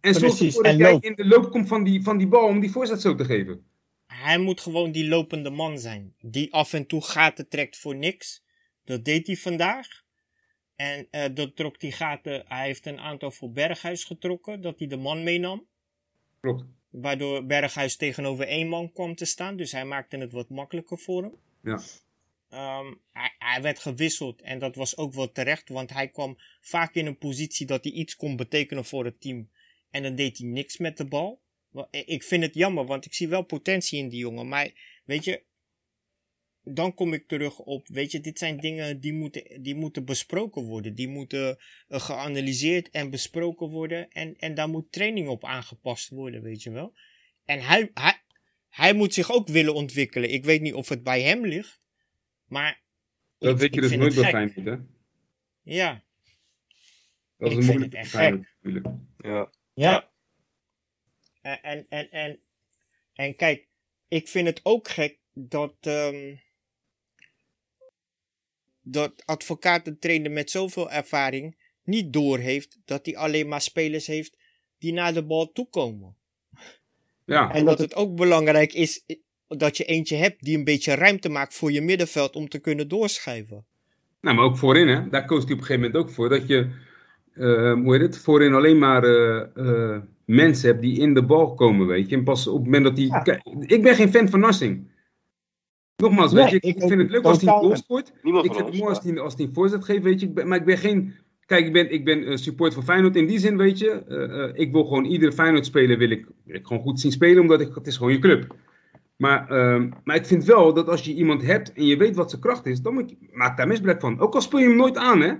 B: En zorg ervoor dat jij in de loop komt van die, van die bal om die voorzet zo te geven.
C: Hij moet gewoon die lopende man zijn. Die af en toe gaten trekt voor niks. Dat deed hij vandaag. En uh, dat trok die gaten. Hij heeft een aantal voor Berghuis getrokken. Dat hij de man meenam.
B: Klopt.
C: Waardoor Berghuis tegenover één man kwam te staan. Dus hij maakte het wat makkelijker voor hem.
B: Ja.
C: Ehm, hij, hij, werd gewisseld en dat was ook wel terecht, want hij kwam vaak in een positie dat hij iets kon betekenen voor het team. En dan deed hij niks met de bal. Ik vind het jammer, want ik zie wel potentie in die jongen. Maar weet je, dan kom ik terug op, weet je, dit zijn dingen die moeten, die moeten besproken worden. Die moeten uh, geanalyseerd en besproken worden. En, en daar moet training op aangepast worden, weet je wel. En hij, hij, hij moet zich ook willen ontwikkelen. Ik weet niet of het bij hem ligt. Maar.
B: Dat ik, weet je dus nooit bij Feyenoord, hè?
C: Ja.
B: Dat is een moeilijk Feyenoord, natuurlijk.
C: Ja. Ja. En, en, en, en, en kijk, ik vind het ook gek dat. Um, dat advocatentrainer met zoveel ervaring niet doorheeft dat hij alleen maar spelers heeft die naar de bal toekomen. Ja. En dat het ook belangrijk is dat je eentje hebt die een beetje ruimte maakt voor je middenveld om te kunnen doorschrijven.
B: Nou, maar ook voorin, hè? Daar koos hij op een gegeven moment ook voor. Dat je, uh, hoe heet het, voorin alleen maar uh, uh, mensen hebt die in de bal komen, weet je. En pas op het moment dat die... Ja. Ik ben geen fan van Nassing. Nogmaals, weet je, ik, ik vind het leuk als hij een goal scoort. Ik vind het mooi als hij, als hij een voorzet geeft, weet je. Maar ik ben geen... Kijk, ik ben, ik ben support van Feyenoord in die zin, weet je. ik wil gewoon iedere Feyenoord-speler wil ik, wil ik gewoon goed zien spelen, omdat ik, het is gewoon je club. Maar, uh, maar ik vind wel dat als je iemand hebt en je weet wat zijn kracht is, dan moet je, maak daar misbruik van. Ook al speel je hem nooit aan, hè.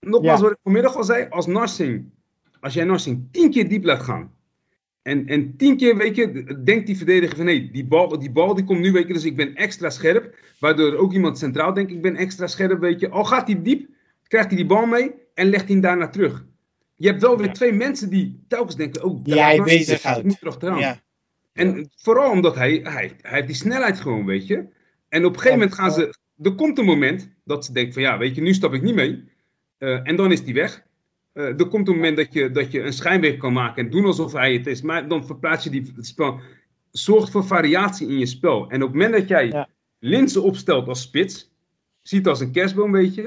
B: Nogmaals, wat ik vanmiddag al zei, als Narsing, als jij Narsing tien keer diep laat gaan, en, en tien keer, weet je, denkt die verdediger van nee, die bal, die bal die komt nu, weet je, dus ik ben extra scherp. Waardoor ook iemand centraal denkt, ik ben extra scherp, weet je. Al gaat hij diep, krijgt hij die bal mee en legt hij hem daarna terug. Je hebt wel weer twee mensen die telkens denken, oh,
C: daar ja, bezig houdt. moet.
B: Ja. En vooral omdat hij, hij, hij heeft die snelheid gewoon, weet je. En op een gegeven moment gaan ze, er komt een moment dat ze denken van ja, weet je, nu stap ik niet mee. Uh, en dan is die weg. Uh, er komt een moment dat je, dat je een schijnweg kan maken en doen alsof hij het is. Maar dan verplaats je die, het spel. Zorgt voor variatie in je spel. En op het moment dat jij ja. Linsen opstelt als spits, ziet als een kerstboom, weet je.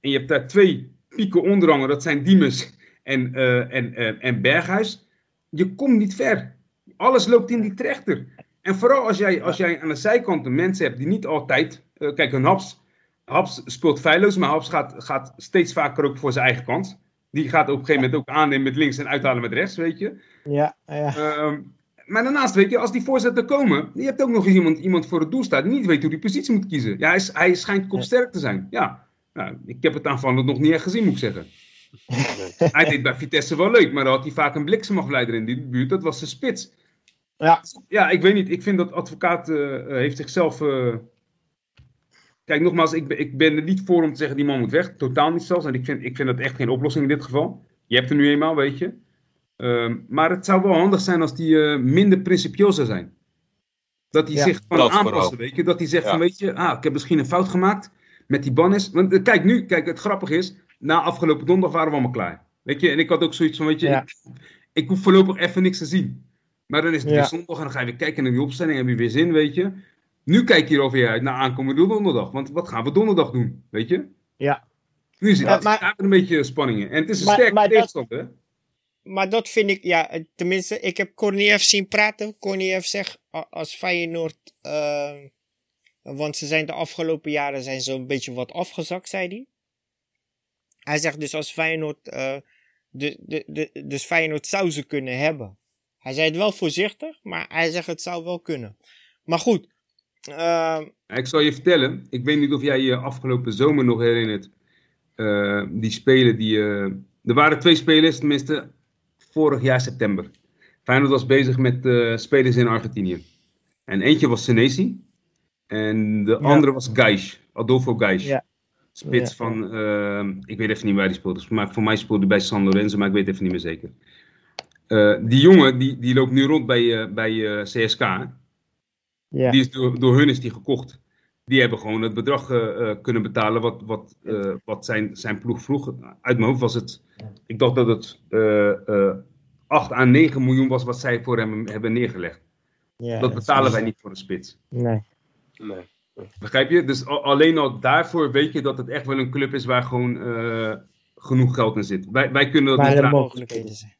B: En je hebt daar twee pieken onderhangen, dat zijn Diemers en, uh, en, en Berghuis. Je komt niet ver alles loopt in die trechter. En vooral als jij, als jij aan de zijkant mensen hebt die niet altijd. Kijk, een Haps, Haps speelt feilloos, maar Haps gaat, gaat steeds vaker ook voor zijn eigen kant. Die gaat op een gegeven moment ook aannemen met links en uithalen met rechts, weet je.
E: Ja, ja.
B: Uh, maar daarnaast, weet je, als die voorzetten komen, je hebt ook nog eens iemand, iemand voor het doel staat die niet weet hoe die positie moet kiezen. Ja, hij, hij schijnt kopsterk te zijn. Ja, nou, ik heb het aanvallend nog niet echt gezien, moet ik zeggen. hij deed bij Vitesse wel leuk, maar dan had hij vaak een bliksemafleider in die buurt. Dat was de spits. Ja. ja, ik weet niet. Ik vind dat advocaat uh, heeft zichzelf. Uh... Kijk, nogmaals, ik, ik ben er niet voor om te zeggen die man moet weg. Totaal niet zelfs. En ik vind, ik vind dat echt geen oplossing in dit geval. Je hebt er nu eenmaal, weet je. Uh, maar het zou wel handig zijn als die minder principieel zou zijn. Dat hij zich kan aanpassen, weet je. Dat hij zegt van, weet je, ah, ik heb misschien een fout gemaakt met die bannis. Want kijk nu, kijk, het grappige is, na afgelopen donderdag waren we allemaal klaar. Weet je, en ik had ook zoiets van, weet je, ik, ik hoef voorlopig even niks te zien. Maar dan is het weer zondag en dan ga je weer kijken naar die opstelling. Heb je weer zin, weet je. Nu kijk je er alweer uit naar aankomende donderdag. Want wat gaan we donderdag doen, weet je?
E: Ja.
B: Nu zit ja, maar, een beetje spanningen. En het is een sterke tegenstander, hè?
C: Maar dat vind ik, ja, tenminste, ik heb Korniev zien praten. Korniev zegt, als Feyenoord, uh, want ze zijn de afgelopen jaren zijn ze een beetje wat afgezakt, zei hij. Hij zegt dus als Feyenoord, uh, de, de, de, dus Feyenoord zou ze kunnen hebben. Hij zei het wel voorzichtig, maar hij zegt het zou wel kunnen. Maar goed. Uh...
B: Ik zal je vertellen, ik weet niet of jij je afgelopen zomer nog herinnert. Uh, die spelen die. Uh... er waren twee spelers, tenminste vorig jaar september. Feyenoord was bezig met uh, spelers in Argentinië. En eentje was Senesi. En de andere was Gais, Adolfo Gais. Ja. Spits van, ik weet even niet waar hij speelde. Maar voor mij speelde hij bij San Lorenzo, maar ik weet even niet meer zeker. Die jongen die, die loopt nu rond bij, bij CSK. Ja. Die is door, door hun is die gekocht. Die hebben gewoon het bedrag kunnen betalen wat, wat, wat zijn, zijn ploeg vroeg. Uit mijn hoofd was het, ik dacht dat het 8 à 9 miljoen was wat zij voor hem hebben neergelegd. Ja, dat betalen wij niet voor een spits.
E: Nee.
B: nee. Begrijp je? Dus alleen al daarvoor weet je dat het echt wel een club is waar gewoon genoeg geld in zit. Wij, wij kunnen dat
E: waar niet de mogelijkheden zijn.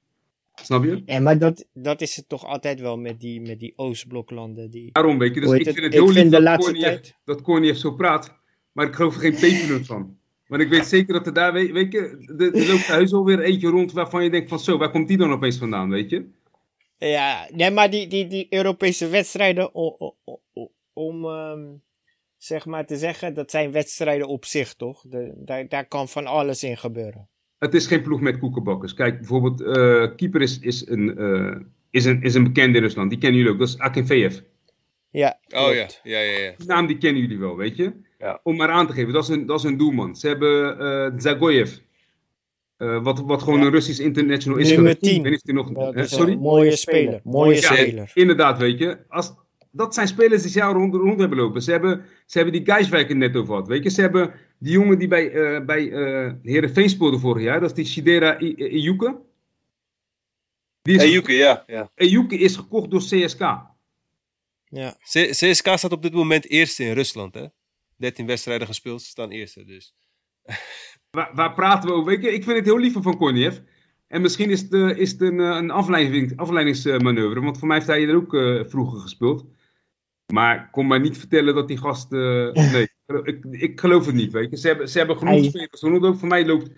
B: Snap je?
C: Ja, maar dat, dat is het toch altijd wel met die, met die Oostbloklanden. Die...
B: Daarom, weet je. Dus ik vind het heel lief dat, Korniev, dat Korniev zo praat. Maar ik geloof er geen pepermunt van. Maar ik weet zeker dat er daar, weet, weet je, er, loopt thuis alweer eentje rond waarvan je denkt van zo, waar komt die dan opeens vandaan, weet je?
C: Ja, nee, maar die, die, die Europese wedstrijden, om, om um, zeg maar te zeggen, dat zijn wedstrijden op zich, toch? De, daar, daar kan van alles in gebeuren.
B: Het is geen ploeg met koekenbakkers. Kijk, bijvoorbeeld, uh, keeper is, is, een, uh, is, een, is een bekende in Rusland. Die kennen jullie ook. Dat is Akinfeev.
C: Ja.
A: Oh ja, ja, ja. ja.
B: Die naam die kennen jullie wel, weet je? Ja. Om maar aan te geven, dat is een, dat is een doelman. Ze hebben uh, Zagoyev. Uh, wat, wat gewoon een Russisch international is.
C: Nummer 10. Ben
B: je nog, sorry?
C: mooie speler. Mooie speler.
B: Inderdaad, weet je. Als, dat zijn spelers die jou rond, rond hebben lopen. Ze hebben, ze hebben die Geiswijk net over gehad. Weet je, ze hebben die jongen die bij, uh, bij uh, Heerenveen speelde vorig jaar. Dat is die Shidera Ejuke.
D: Ejuke, ja. ja.
B: Ejuke is gekocht door CSK.
C: Ja.
A: CSK staat op dit moment eerste in Rusland, hè? 13 wedstrijden gespeeld, ze staan eerste, dus.
B: waar, waar, praten we over? Ik, ik vind het heel lief van Korniev. En misschien is het, uh, is het een, een afleiding, afleidingsmanoeuvre, want voor mij heeft hij er ook vroeger gespeeld. Maar kom maar niet vertellen dat die gast. Uh, nee, ik, ik geloof het niet. Weet je. Ze, hebben, ze hebben genoeg spelers ook. Voor mij loopt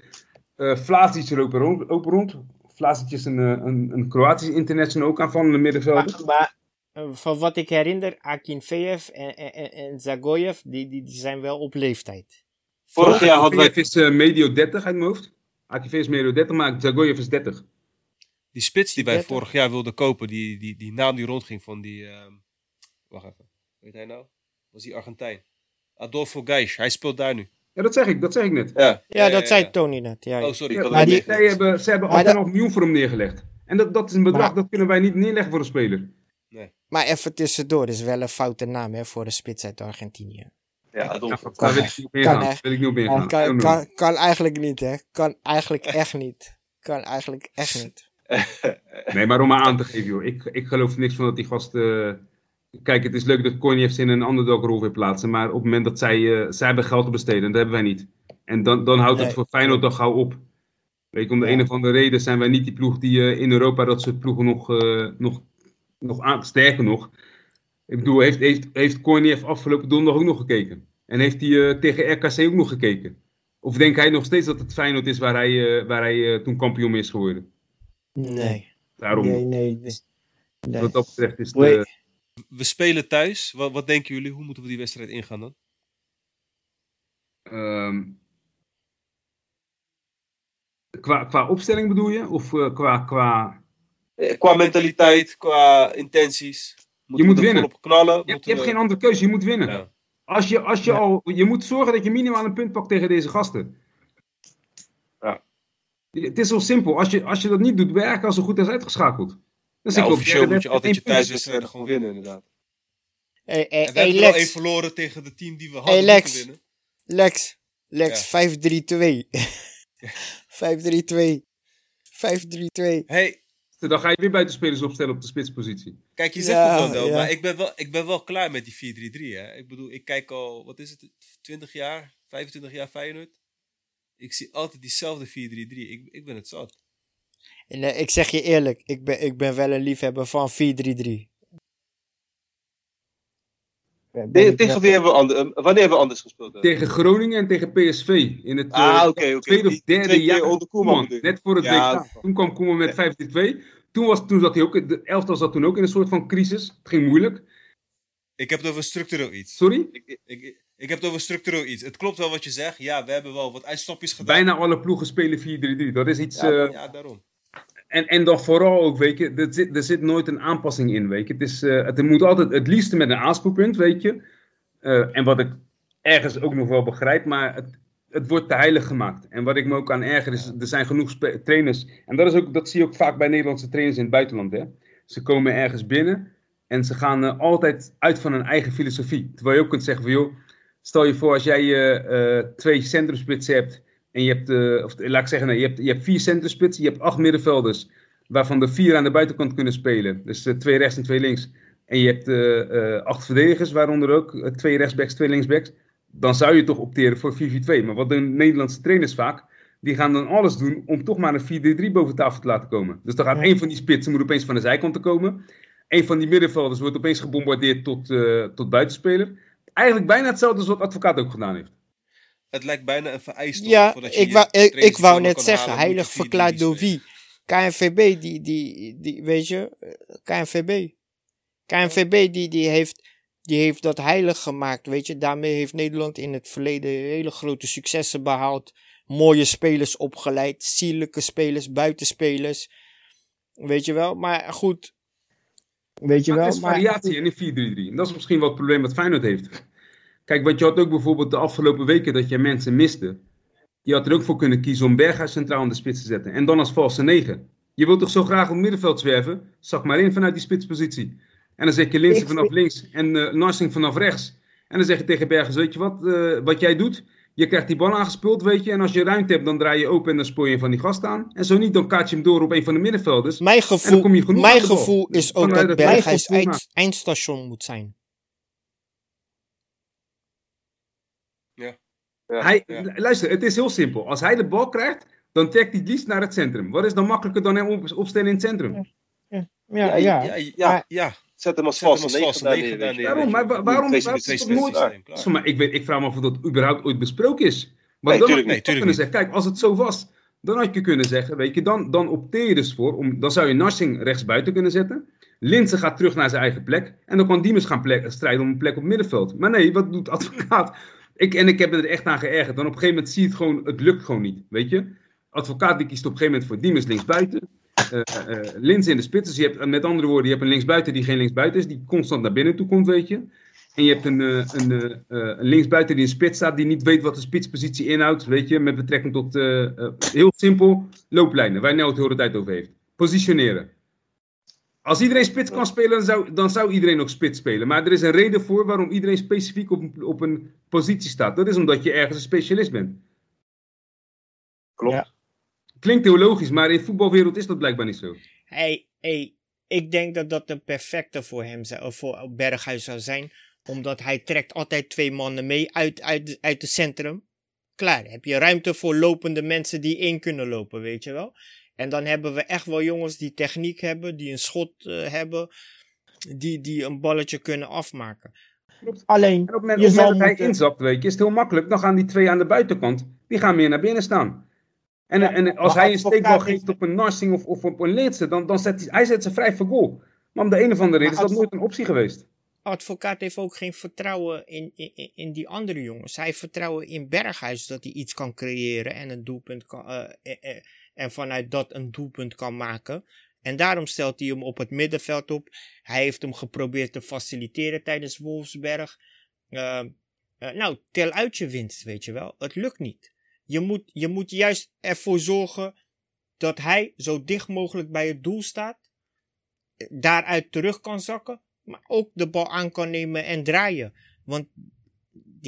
B: uh, Vlasic er ook rond. Ook rond. Vlasic is een, eh, een, een Kroatisch international ook aanvallende middenvelder.
C: Maar, maar van wat ik herinner, Akinfeev en, en, en Zagoyev, die, die, die zijn wel op leeftijd.
B: Vorig jaar hadden wij... is uh, medio 30 uit mijn hoofd. Akinfeev is medio 30, maar Zagoyev is 30.
A: Die spits die wij vorig jaar wilden kopen, die, die, die naam die rondging van die... Uh Wacht even. Weet hij nou? Was die Argentijn? Adolfo Geis. Hij speelt daar nu.
B: Ja, dat zeg ik. Dat zeg ik net.
C: Ja, ja, dat zei Tony net. Ja,
A: oh, sorry.
B: Ja, maar die, hebben, ze hebben altijd nog een miljoen voor hem neergelegd. En dat, dat is een bedrag dat kunnen wij niet neerleggen voor een speler.
A: Nee.
C: Maar even tussendoor, dat is wel een foute naam hè, voor een spits uit Argentinië.
D: Ja, Adolfo.
B: Daar wil ik niet op ingaan. Wil ik niet op ingaan.
C: Kan, kan, kan, eigenlijk niet, hè? Kan eigenlijk echt niet. Kan eigenlijk echt niet.
B: nee, maar om maar aan te geven, joh. Ik, ik geloof niks van dat die gasten Kijk, het is leuk dat Kornievs in een underdog-rol weer plaatsen. Maar op het moment dat zij, uh, zij hebben geld te besteden, dat hebben wij niet. En dan, dan houdt het voor Feyenoord toch gauw op. Weet je, om de ja. een of andere reden zijn wij niet die ploeg die uh, in Europa dat soort ploegen nog, uh, nog, nog aan, sterker nog. Ik bedoel, heeft, heeft, heeft afgelopen donderdag ook nog gekeken? En heeft hij tegen RKC ook nog gekeken? Of denkt hij nog steeds dat het Feyenoord is waar hij, waar hij toen kampioen is geworden?
C: Nee.
B: Daarom.
C: Nee, nee. nee.
B: Wat dat betreft is het
A: we spelen thuis. Wat, wat, denken jullie? Hoe moeten we die wedstrijd ingaan dan?
B: Um, qua, qua opstelling bedoel je? Of uh, qua, qua...
D: Eh, qua mentaliteit, qua intenties.
B: je moet winnen.
D: Knallen,
B: je, je hebt geen andere keuze, je moet winnen. Ja. Als je, als je, ja. al, je moet zorgen dat je minimaal een punt pakt tegen deze gasten.
D: Ja.
B: Het is zo simpel. Als je, als je dat niet doet, werken als zo goed als uitgeschakeld.
A: Dus ja, officieel moet je altijd je thuiswedstrijden gewoon winnen, inderdaad.
C: Hey, hey,
A: en we hey,
C: hebben
A: Lex. één verloren tegen de team die we hadden
C: hey, Lex.
A: winnen.
C: Lex, Lex, ja. 5-3-2. 5-3-2. 5-3-2.
A: Hey.
B: Dan ga je weer buitenspelers opstellen op de spitspositie.
A: Kijk, je zegt ja, het wel, ja. maar ik ben wel, ik ben wel klaar met die 4-3-3. Hè. Ik bedoel, ik kijk al, wat is het, 20 jaar, 25 jaar Feyenoord. Ik zie altijd diezelfde 4-3-3. Ik, ik ben het zat.
C: En uh, ik zeg je eerlijk, ik ben, ik ben wel een liefhebber van 4-3-3.
D: Tegen, tegen wie hebben we anders, wanneer hebben we anders gespeeld?
B: Tegen Groningen en tegen PSV. In het
D: ah,
B: uh,
D: okay, okay.
B: tweede of derde jaar
D: onder Koeman.
B: Net voor het ja, WK. Toen kwam Koeman met 5-2. Toen, was, toen zat hij ook, de elftal zat toen ook in een soort van crisis. Het ging moeilijk.
A: Ik heb het over structureel iets.
B: Sorry?
A: Ik, ik, ik heb het over structureel iets. Het klopt wel wat je zegt. Ja, we hebben wel wat uitstapjes gedaan.
B: Bijna alle ploegen spelen 4-3-3. Dat is iets...
A: Ja,
B: uh,
A: ja daarom
B: en, en dan vooral ook, weet je, er zit, er zit nooit een aanpassing in, weet je. Het, is, uh, het moet altijd het liefste met een aanspoelpunt, weet je. Uh, en wat ik ergens ook nog wel begrijp, maar het, het wordt te heilig gemaakt. En wat ik me ook aan erger is, er zijn genoeg trainers. En dat, is ook, dat zie je ook vaak bij Nederlandse trainers in het buitenland, hè. Ze komen ergens binnen en ze gaan uh, altijd uit van hun eigen filosofie. Terwijl je ook kunt zeggen van, joh, stel je voor als jij twee centrumspitsen hebt en je hebt, uh, of laat ik zeggen, nee, je, hebt, je hebt vier centerspitsen, je hebt acht middenvelders, waarvan de vier aan de buitenkant kunnen spelen. Dus uh, twee rechts en twee links. En je hebt uh, acht verdedigers, waaronder ook twee rechtsbacks, twee linksbacks. Dan zou je toch opteren voor 4-4-2. Maar wat doen Nederlandse trainers vaak? die gaan dan alles doen om toch maar een 4-3-3 boven tafel te laten komen. Dus dan gaat één van die spitsen moet opeens van de zijkant te komen. Een van die middenvelders wordt opeens gebombardeerd tot, tot buitenspeler. Eigenlijk bijna hetzelfde als wat advocaat ook gedaan heeft.
A: Het lijkt bijna een vereiste.
C: Ja, ik, wou, ik, ik wou net zeggen, heilig verklaard door wie? KNVB, die, die, die, weet je, KNVB. KNVB die, die, heeft, die heeft dat heilig gemaakt, weet je. Daarmee heeft Nederland in het verleden hele grote successen behaald. Mooie spelers opgeleid, sierlijke spelers, buitenspelers. Weet je wel, maar goed.
B: Weet je maar wel. Het is variatie in de 4-3-3. En dat is misschien wat het probleem wat Feyenoord heeft. Kijk, wat je had ook bijvoorbeeld de afgelopen weken dat je mensen miste. Je had er ook voor kunnen kiezen om Berghuis centraal in de spits te zetten. En dan als valse 9. Je wilt toch zo graag op het middenveld zwerven? Zag maar in vanuit die spitspositie. En dan zeg je Linsen vanaf links en uh, Narsing vanaf rechts. En dan zeg je tegen Berghuis, weet je wat, uh, wat jij doet? Je krijgt die bal aangespeeld, weet je. En als je ruimte hebt, dan draai je open en dan spoor je een van die gasten aan. En zo niet, dan kaart je hem door op een van de middenvelders.
C: Mijn gevoel, mijn gevoel is ook dat Berghuis eind, eindstation moet zijn.
B: Hij, Luister, het is heel simpel. Als hij de bal krijgt, dan trekt hij het liefst naar het centrum. Wat is dan makkelijker dan hem opstellen in het centrum?
C: Ja, ja, ja.
D: ja, ja, Zet hem als negen
B: Waarom? Maar waarom? ik, weet, ik vraag me af of dat überhaupt ooit besproken is. Maar
A: nee,
B: dan
A: tuurlijk, nee,
B: kunnen zeggen, kijk, als het zo was, dan had je kunnen zeggen, weet je, dan, dan opteer je dus voor, om, dan zou je Narsing rechtsbuiten kunnen zetten. Linse gaat terug naar zijn eigen plek. En dan kan Diemers gaan plek, strijden om een plek op het middenveld. Maar nee, wat doet advocaat? Ik, en ik heb er echt aan geërgerd. Dan op een gegeven moment zie je het gewoon, het lukt gewoon niet. Weet je? Advocaat die kiest op een gegeven moment voor Diemers linksbuiten. Uh, uh, Lins in de spits. Dus je hebt, met andere woorden, je hebt een linksbuiten die geen linksbuiten is. Die constant naar binnen toe komt, weet je. En je hebt een, uh, een, een, linksbuiten die in spits staat. Die niet weet wat de spitspositie inhoudt. Weet je. Met betrekking tot, heel simpel, looplijnen. Waar Nel het de hele tijd over heeft. Positioneren. Als iedereen spits kan spelen, dan zou, dan zou iedereen ook spits spelen. Maar er is een reden voor waarom iedereen specifiek op, op een positie staat. Dat is omdat je ergens een specialist bent.
D: Klopt.
B: Klinkt heel logisch, maar in de voetbalwereld is dat blijkbaar niet zo.
C: Hey, hey, ik denk dat dat een perfecte voor hem zou, voor Berghuis zou zijn. Omdat hij trekt altijd twee mannen mee uit, uit, uit het centrum. Klaar, heb je ruimte voor lopende mensen die in kunnen lopen, weet je wel. En dan hebben we echt wel jongens die techniek hebben, die een schot uh, hebben, die, die een balletje kunnen afmaken.
B: Alleen, en op het moment, dat hij inzapt, weet je, is het heel makkelijk. Dan gaan die twee aan de buitenkant, die gaan meer naar binnen staan. En, en als hij een steekbal geeft op een Narsing of, of op een Leedse, dan, dan zet hij, hij zet ze vrij voor goal. Maar om de een of andere reden is dat nooit een optie geweest.
C: Advocaat heeft ook geen vertrouwen in, in, in die andere jongens. Hij heeft vertrouwen in Berghuis dat hij iets kan creëren en een doelpunt kan, uh, uh, en vanuit dat een doelpunt kan maken. En daarom stelt hij hem op het middenveld op. Hij heeft hem geprobeerd te faciliteren tijdens Wolfsberg. Uh, nou, tel uit je winst, weet je wel. Het lukt niet. Je moet, je moet juist ervoor zorgen dat hij zo dicht mogelijk bij het doel staat. Daaruit terug kan zakken. Maar ook de bal aan kan nemen en draaien. Want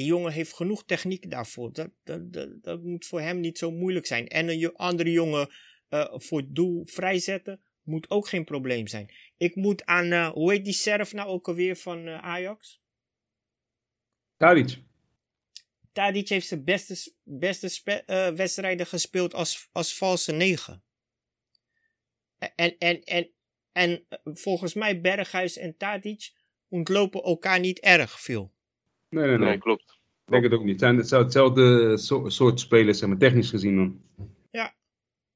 C: die jongen heeft genoeg techniek daarvoor. Dat, dat, dat, dat, moet voor hem niet zo moeilijk zijn. En een andere jongen uh, voor het doel vrijzetten moet ook geen probleem zijn. Ik moet aan, uh, hoe heet die serf nou ook alweer van uh, Ajax?
B: Tadic.
C: Tadic heeft zijn beste, beste wedstrijden gespeeld als, als valse negen. En, en, en, en volgens mij Berghuis en Tadic ontlopen elkaar niet erg veel.
B: Nee, nee, nee. klopt. Ik denk het ook niet. Het zijn hetzelfde soort spelers, zeg maar, technisch gezien dan.
C: Ja.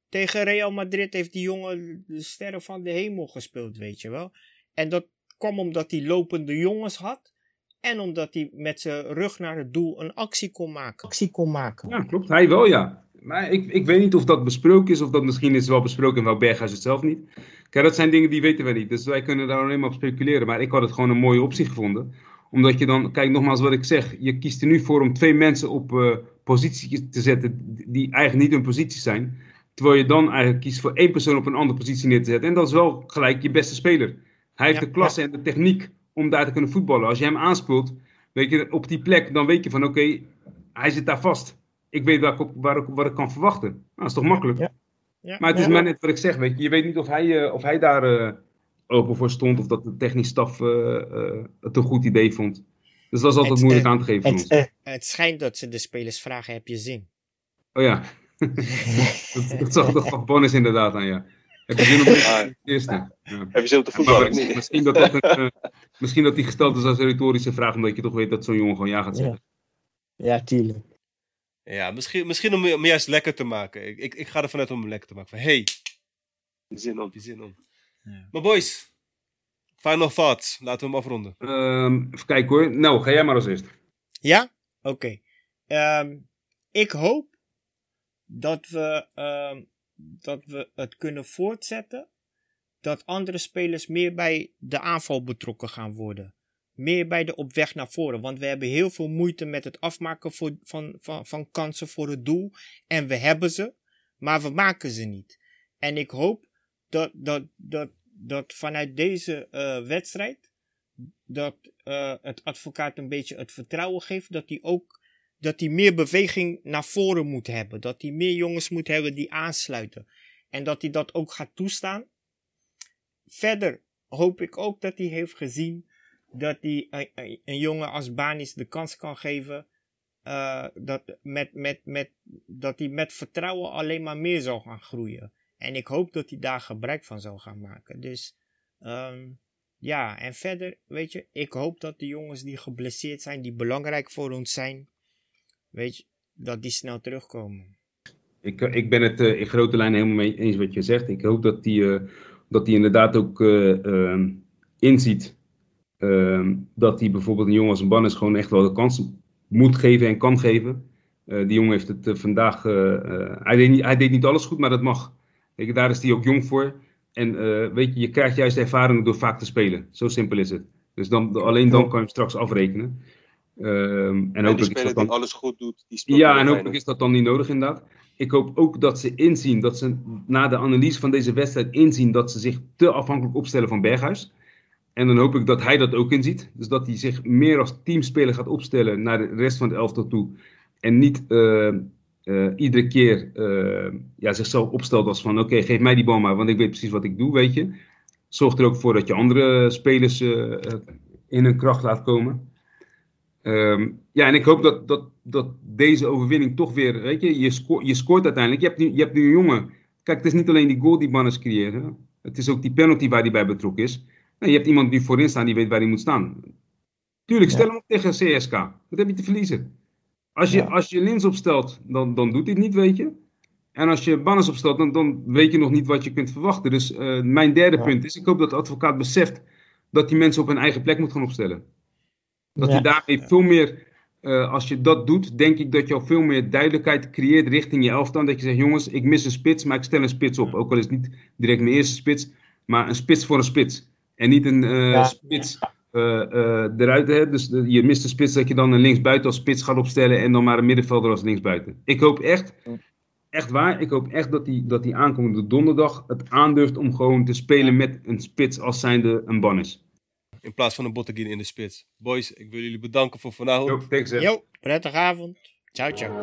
C: Tegen Real Madrid heeft die jongen de sterren van de hemel gespeeld, weet je wel. En dat kwam omdat hij lopende jongens had. En omdat hij met zijn rug naar het doel een actie kon maken. Actie kon maken.
B: Ja, klopt. Hij wel, ja. Maar ik, ik weet niet of dat besproken is, of dat misschien is wel besproken en wel Berghuis het zelf niet. Kijk, dat zijn dingen die weten we niet. Dus wij kunnen daar alleen maar op speculeren. Maar ik had het gewoon een mooie optie gevonden omdat je dan, kijk nogmaals wat ik zeg, je kiest er nu voor om twee mensen op uh, positie te zetten die eigenlijk niet hun positie zijn. Terwijl je dan eigenlijk kiest voor één persoon op een andere positie neer te zetten. En dat is wel gelijk je beste speler. Hij heeft de klasse en de techniek om daar te kunnen voetballen. Als je hem aanspeelt, weet je, op die plek, dan weet je van oké, hij zit daar vast. Ik weet waar ik, op, waar ik, wat ik kan verwachten. Nou, dat is toch makkelijk? Ja. Ja, maar het is maar net wat ik zeg, weet je. Je weet niet of hij, uh, of hij daar uh, open voor stond of dat de technische staf uh, uh, het een goed idee vond. Dus dat is altijd moeilijk aan te geven.
C: Het, het, schijnt dat ze de spelers vragen: heb je zin?
B: Oh ja. dat, dat zag toch van bonus inderdaad aan, ja. Heb je zin om de eerste?
D: Ja. Heb je zin op de voetbal?
B: misschien, dat dat een, uh, misschien dat die gesteld is als een retorische vraag, omdat je toch weet dat zo'n jongen gewoon ja gaat zeggen.
E: Ja, ja tuurlijk.
A: Ja, misschien, misschien om hem juist lekker te maken. Ik, ik, ik ga ervan uit om hem lekker te maken. Van, hey,
D: zin om.
A: Die zin om. Ja. Maar boys, final thoughts. Laten we hem afronden.
B: Um, even kijken hoor. Nou, ga jij maar als eerst.
C: Ja? Oké. Okay. Um, ik hoop dat we, um, dat we het kunnen voortzetten. Dat andere spelers meer bij de aanval betrokken gaan worden. Meer bij de op weg naar voren. Want we hebben heel veel moeite met het afmaken voor, van, van, van kansen voor het doel. En we hebben ze, maar we maken ze niet. En ik hoop dat, dat, dat, dat vanuit deze uh, wedstrijd. Dat uh, het advocaat een beetje het vertrouwen geeft dat hij ook dat hij meer beweging naar voren moet hebben. Dat hij meer jongens moet hebben die aansluiten. En dat hij dat ook gaat toestaan. Verder hoop ik ook dat hij heeft gezien dat hij een, een jongen als Banis de kans kan geven. Dat, met, met, met, dat hij met vertrouwen alleen maar meer zal gaan groeien. En ik hoop dat hij daar gebruik van zal gaan maken. Dus um, ja, en verder, weet je, ik hoop dat de jongens die geblesseerd zijn, die belangrijk voor ons zijn, weet je, dat die snel terugkomen.
B: Ik, eh, ik ben het uh, in grote lijnen helemaal mee eens wat je zegt. Ik hoop dat die, uh, dat die inderdaad ook uh, inziet ehm, dat hij bijvoorbeeld een jongen als een Bannis gewoon echt wel de kans moet geven en kan geven. die jongen heeft het vandaag, hij, deed niet, hij deed niet alles goed, maar dat mag. Kijk, daar is hij ook jong voor. En weet je, je krijgt juist ervaring door vaak te spelen. Zo simpel is het. Dus dan, alleen dan kan je hem straks afrekenen.
D: Um, en, en die speler dan... die alles goed doet, die
B: Ja, en hopelijk is dat dan niet nodig inderdaad. Ik hoop ook dat ze inzien, dat ze na de analyse van deze wedstrijd inzien dat ze zich te afhankelijk opstellen van Berghuis. En dan hoop ik dat hij dat ook inziet. Dus dat hij zich meer als teamspeler gaat opstellen naar de rest van het elftal toe. En niet uh, uh, iedere keer uh, ja, zichzelf opstelt als van oké, geef mij die bal maar, want ik weet precies wat ik doe, weet je. Zorg er ook voor dat je andere spelers in hun kracht laat komen. Um, ja, en ik hoop dat, dat, dat deze overwinning toch weer, weet je, je, sco je scoort uiteindelijk. Je hebt, nu, je hebt nu een jongen. Kijk, het is niet alleen die goal die Bannes creëren. Het is ook die penalty waar hij bij betrokken is. En je hebt iemand die voorin staat, die weet waar hij moet staan. Tuurlijk, stel hem op tegen CSK. Wat heb je te verliezen? Als je, ja. als je Lins opstelt, dan, dan doet hij het niet, weet je. En als je Bannes opstelt, dan, dan weet je nog niet wat je kunt verwachten. Dus uh, mijn derde ja. punt is, ik hoop dat de advocaat beseft dat die mensen op hun eigen plek moet gaan opstellen. Dat je daarmee veel meer, uh, als je dat doet, denk ik dat je al veel meer duidelijkheid creëert richting je elftal. Dat je zegt, jongens, ik mis een spits, maar ik stel een spits op. Ook al is het niet direct mijn eerste spits, maar een spits voor een spits. En niet een uh, ja. spits eruit. Hè? Dus de, je mist een spits dat je dan een linksbuiten als spits gaat opstellen en dan maar een middenvelder als linksbuiten. Ik hoop echt, echt waar, ik hoop echt dat die, dat die aankomende donderdag het aandurft om gewoon te spelen met een spits als zijnde een Bannis
A: in plaats van een Botteguin in de spits. Boys, ik wil jullie bedanken voor vanavond.
B: Yo, thanks,
C: Yo, prettige avond. Ciao, ciao.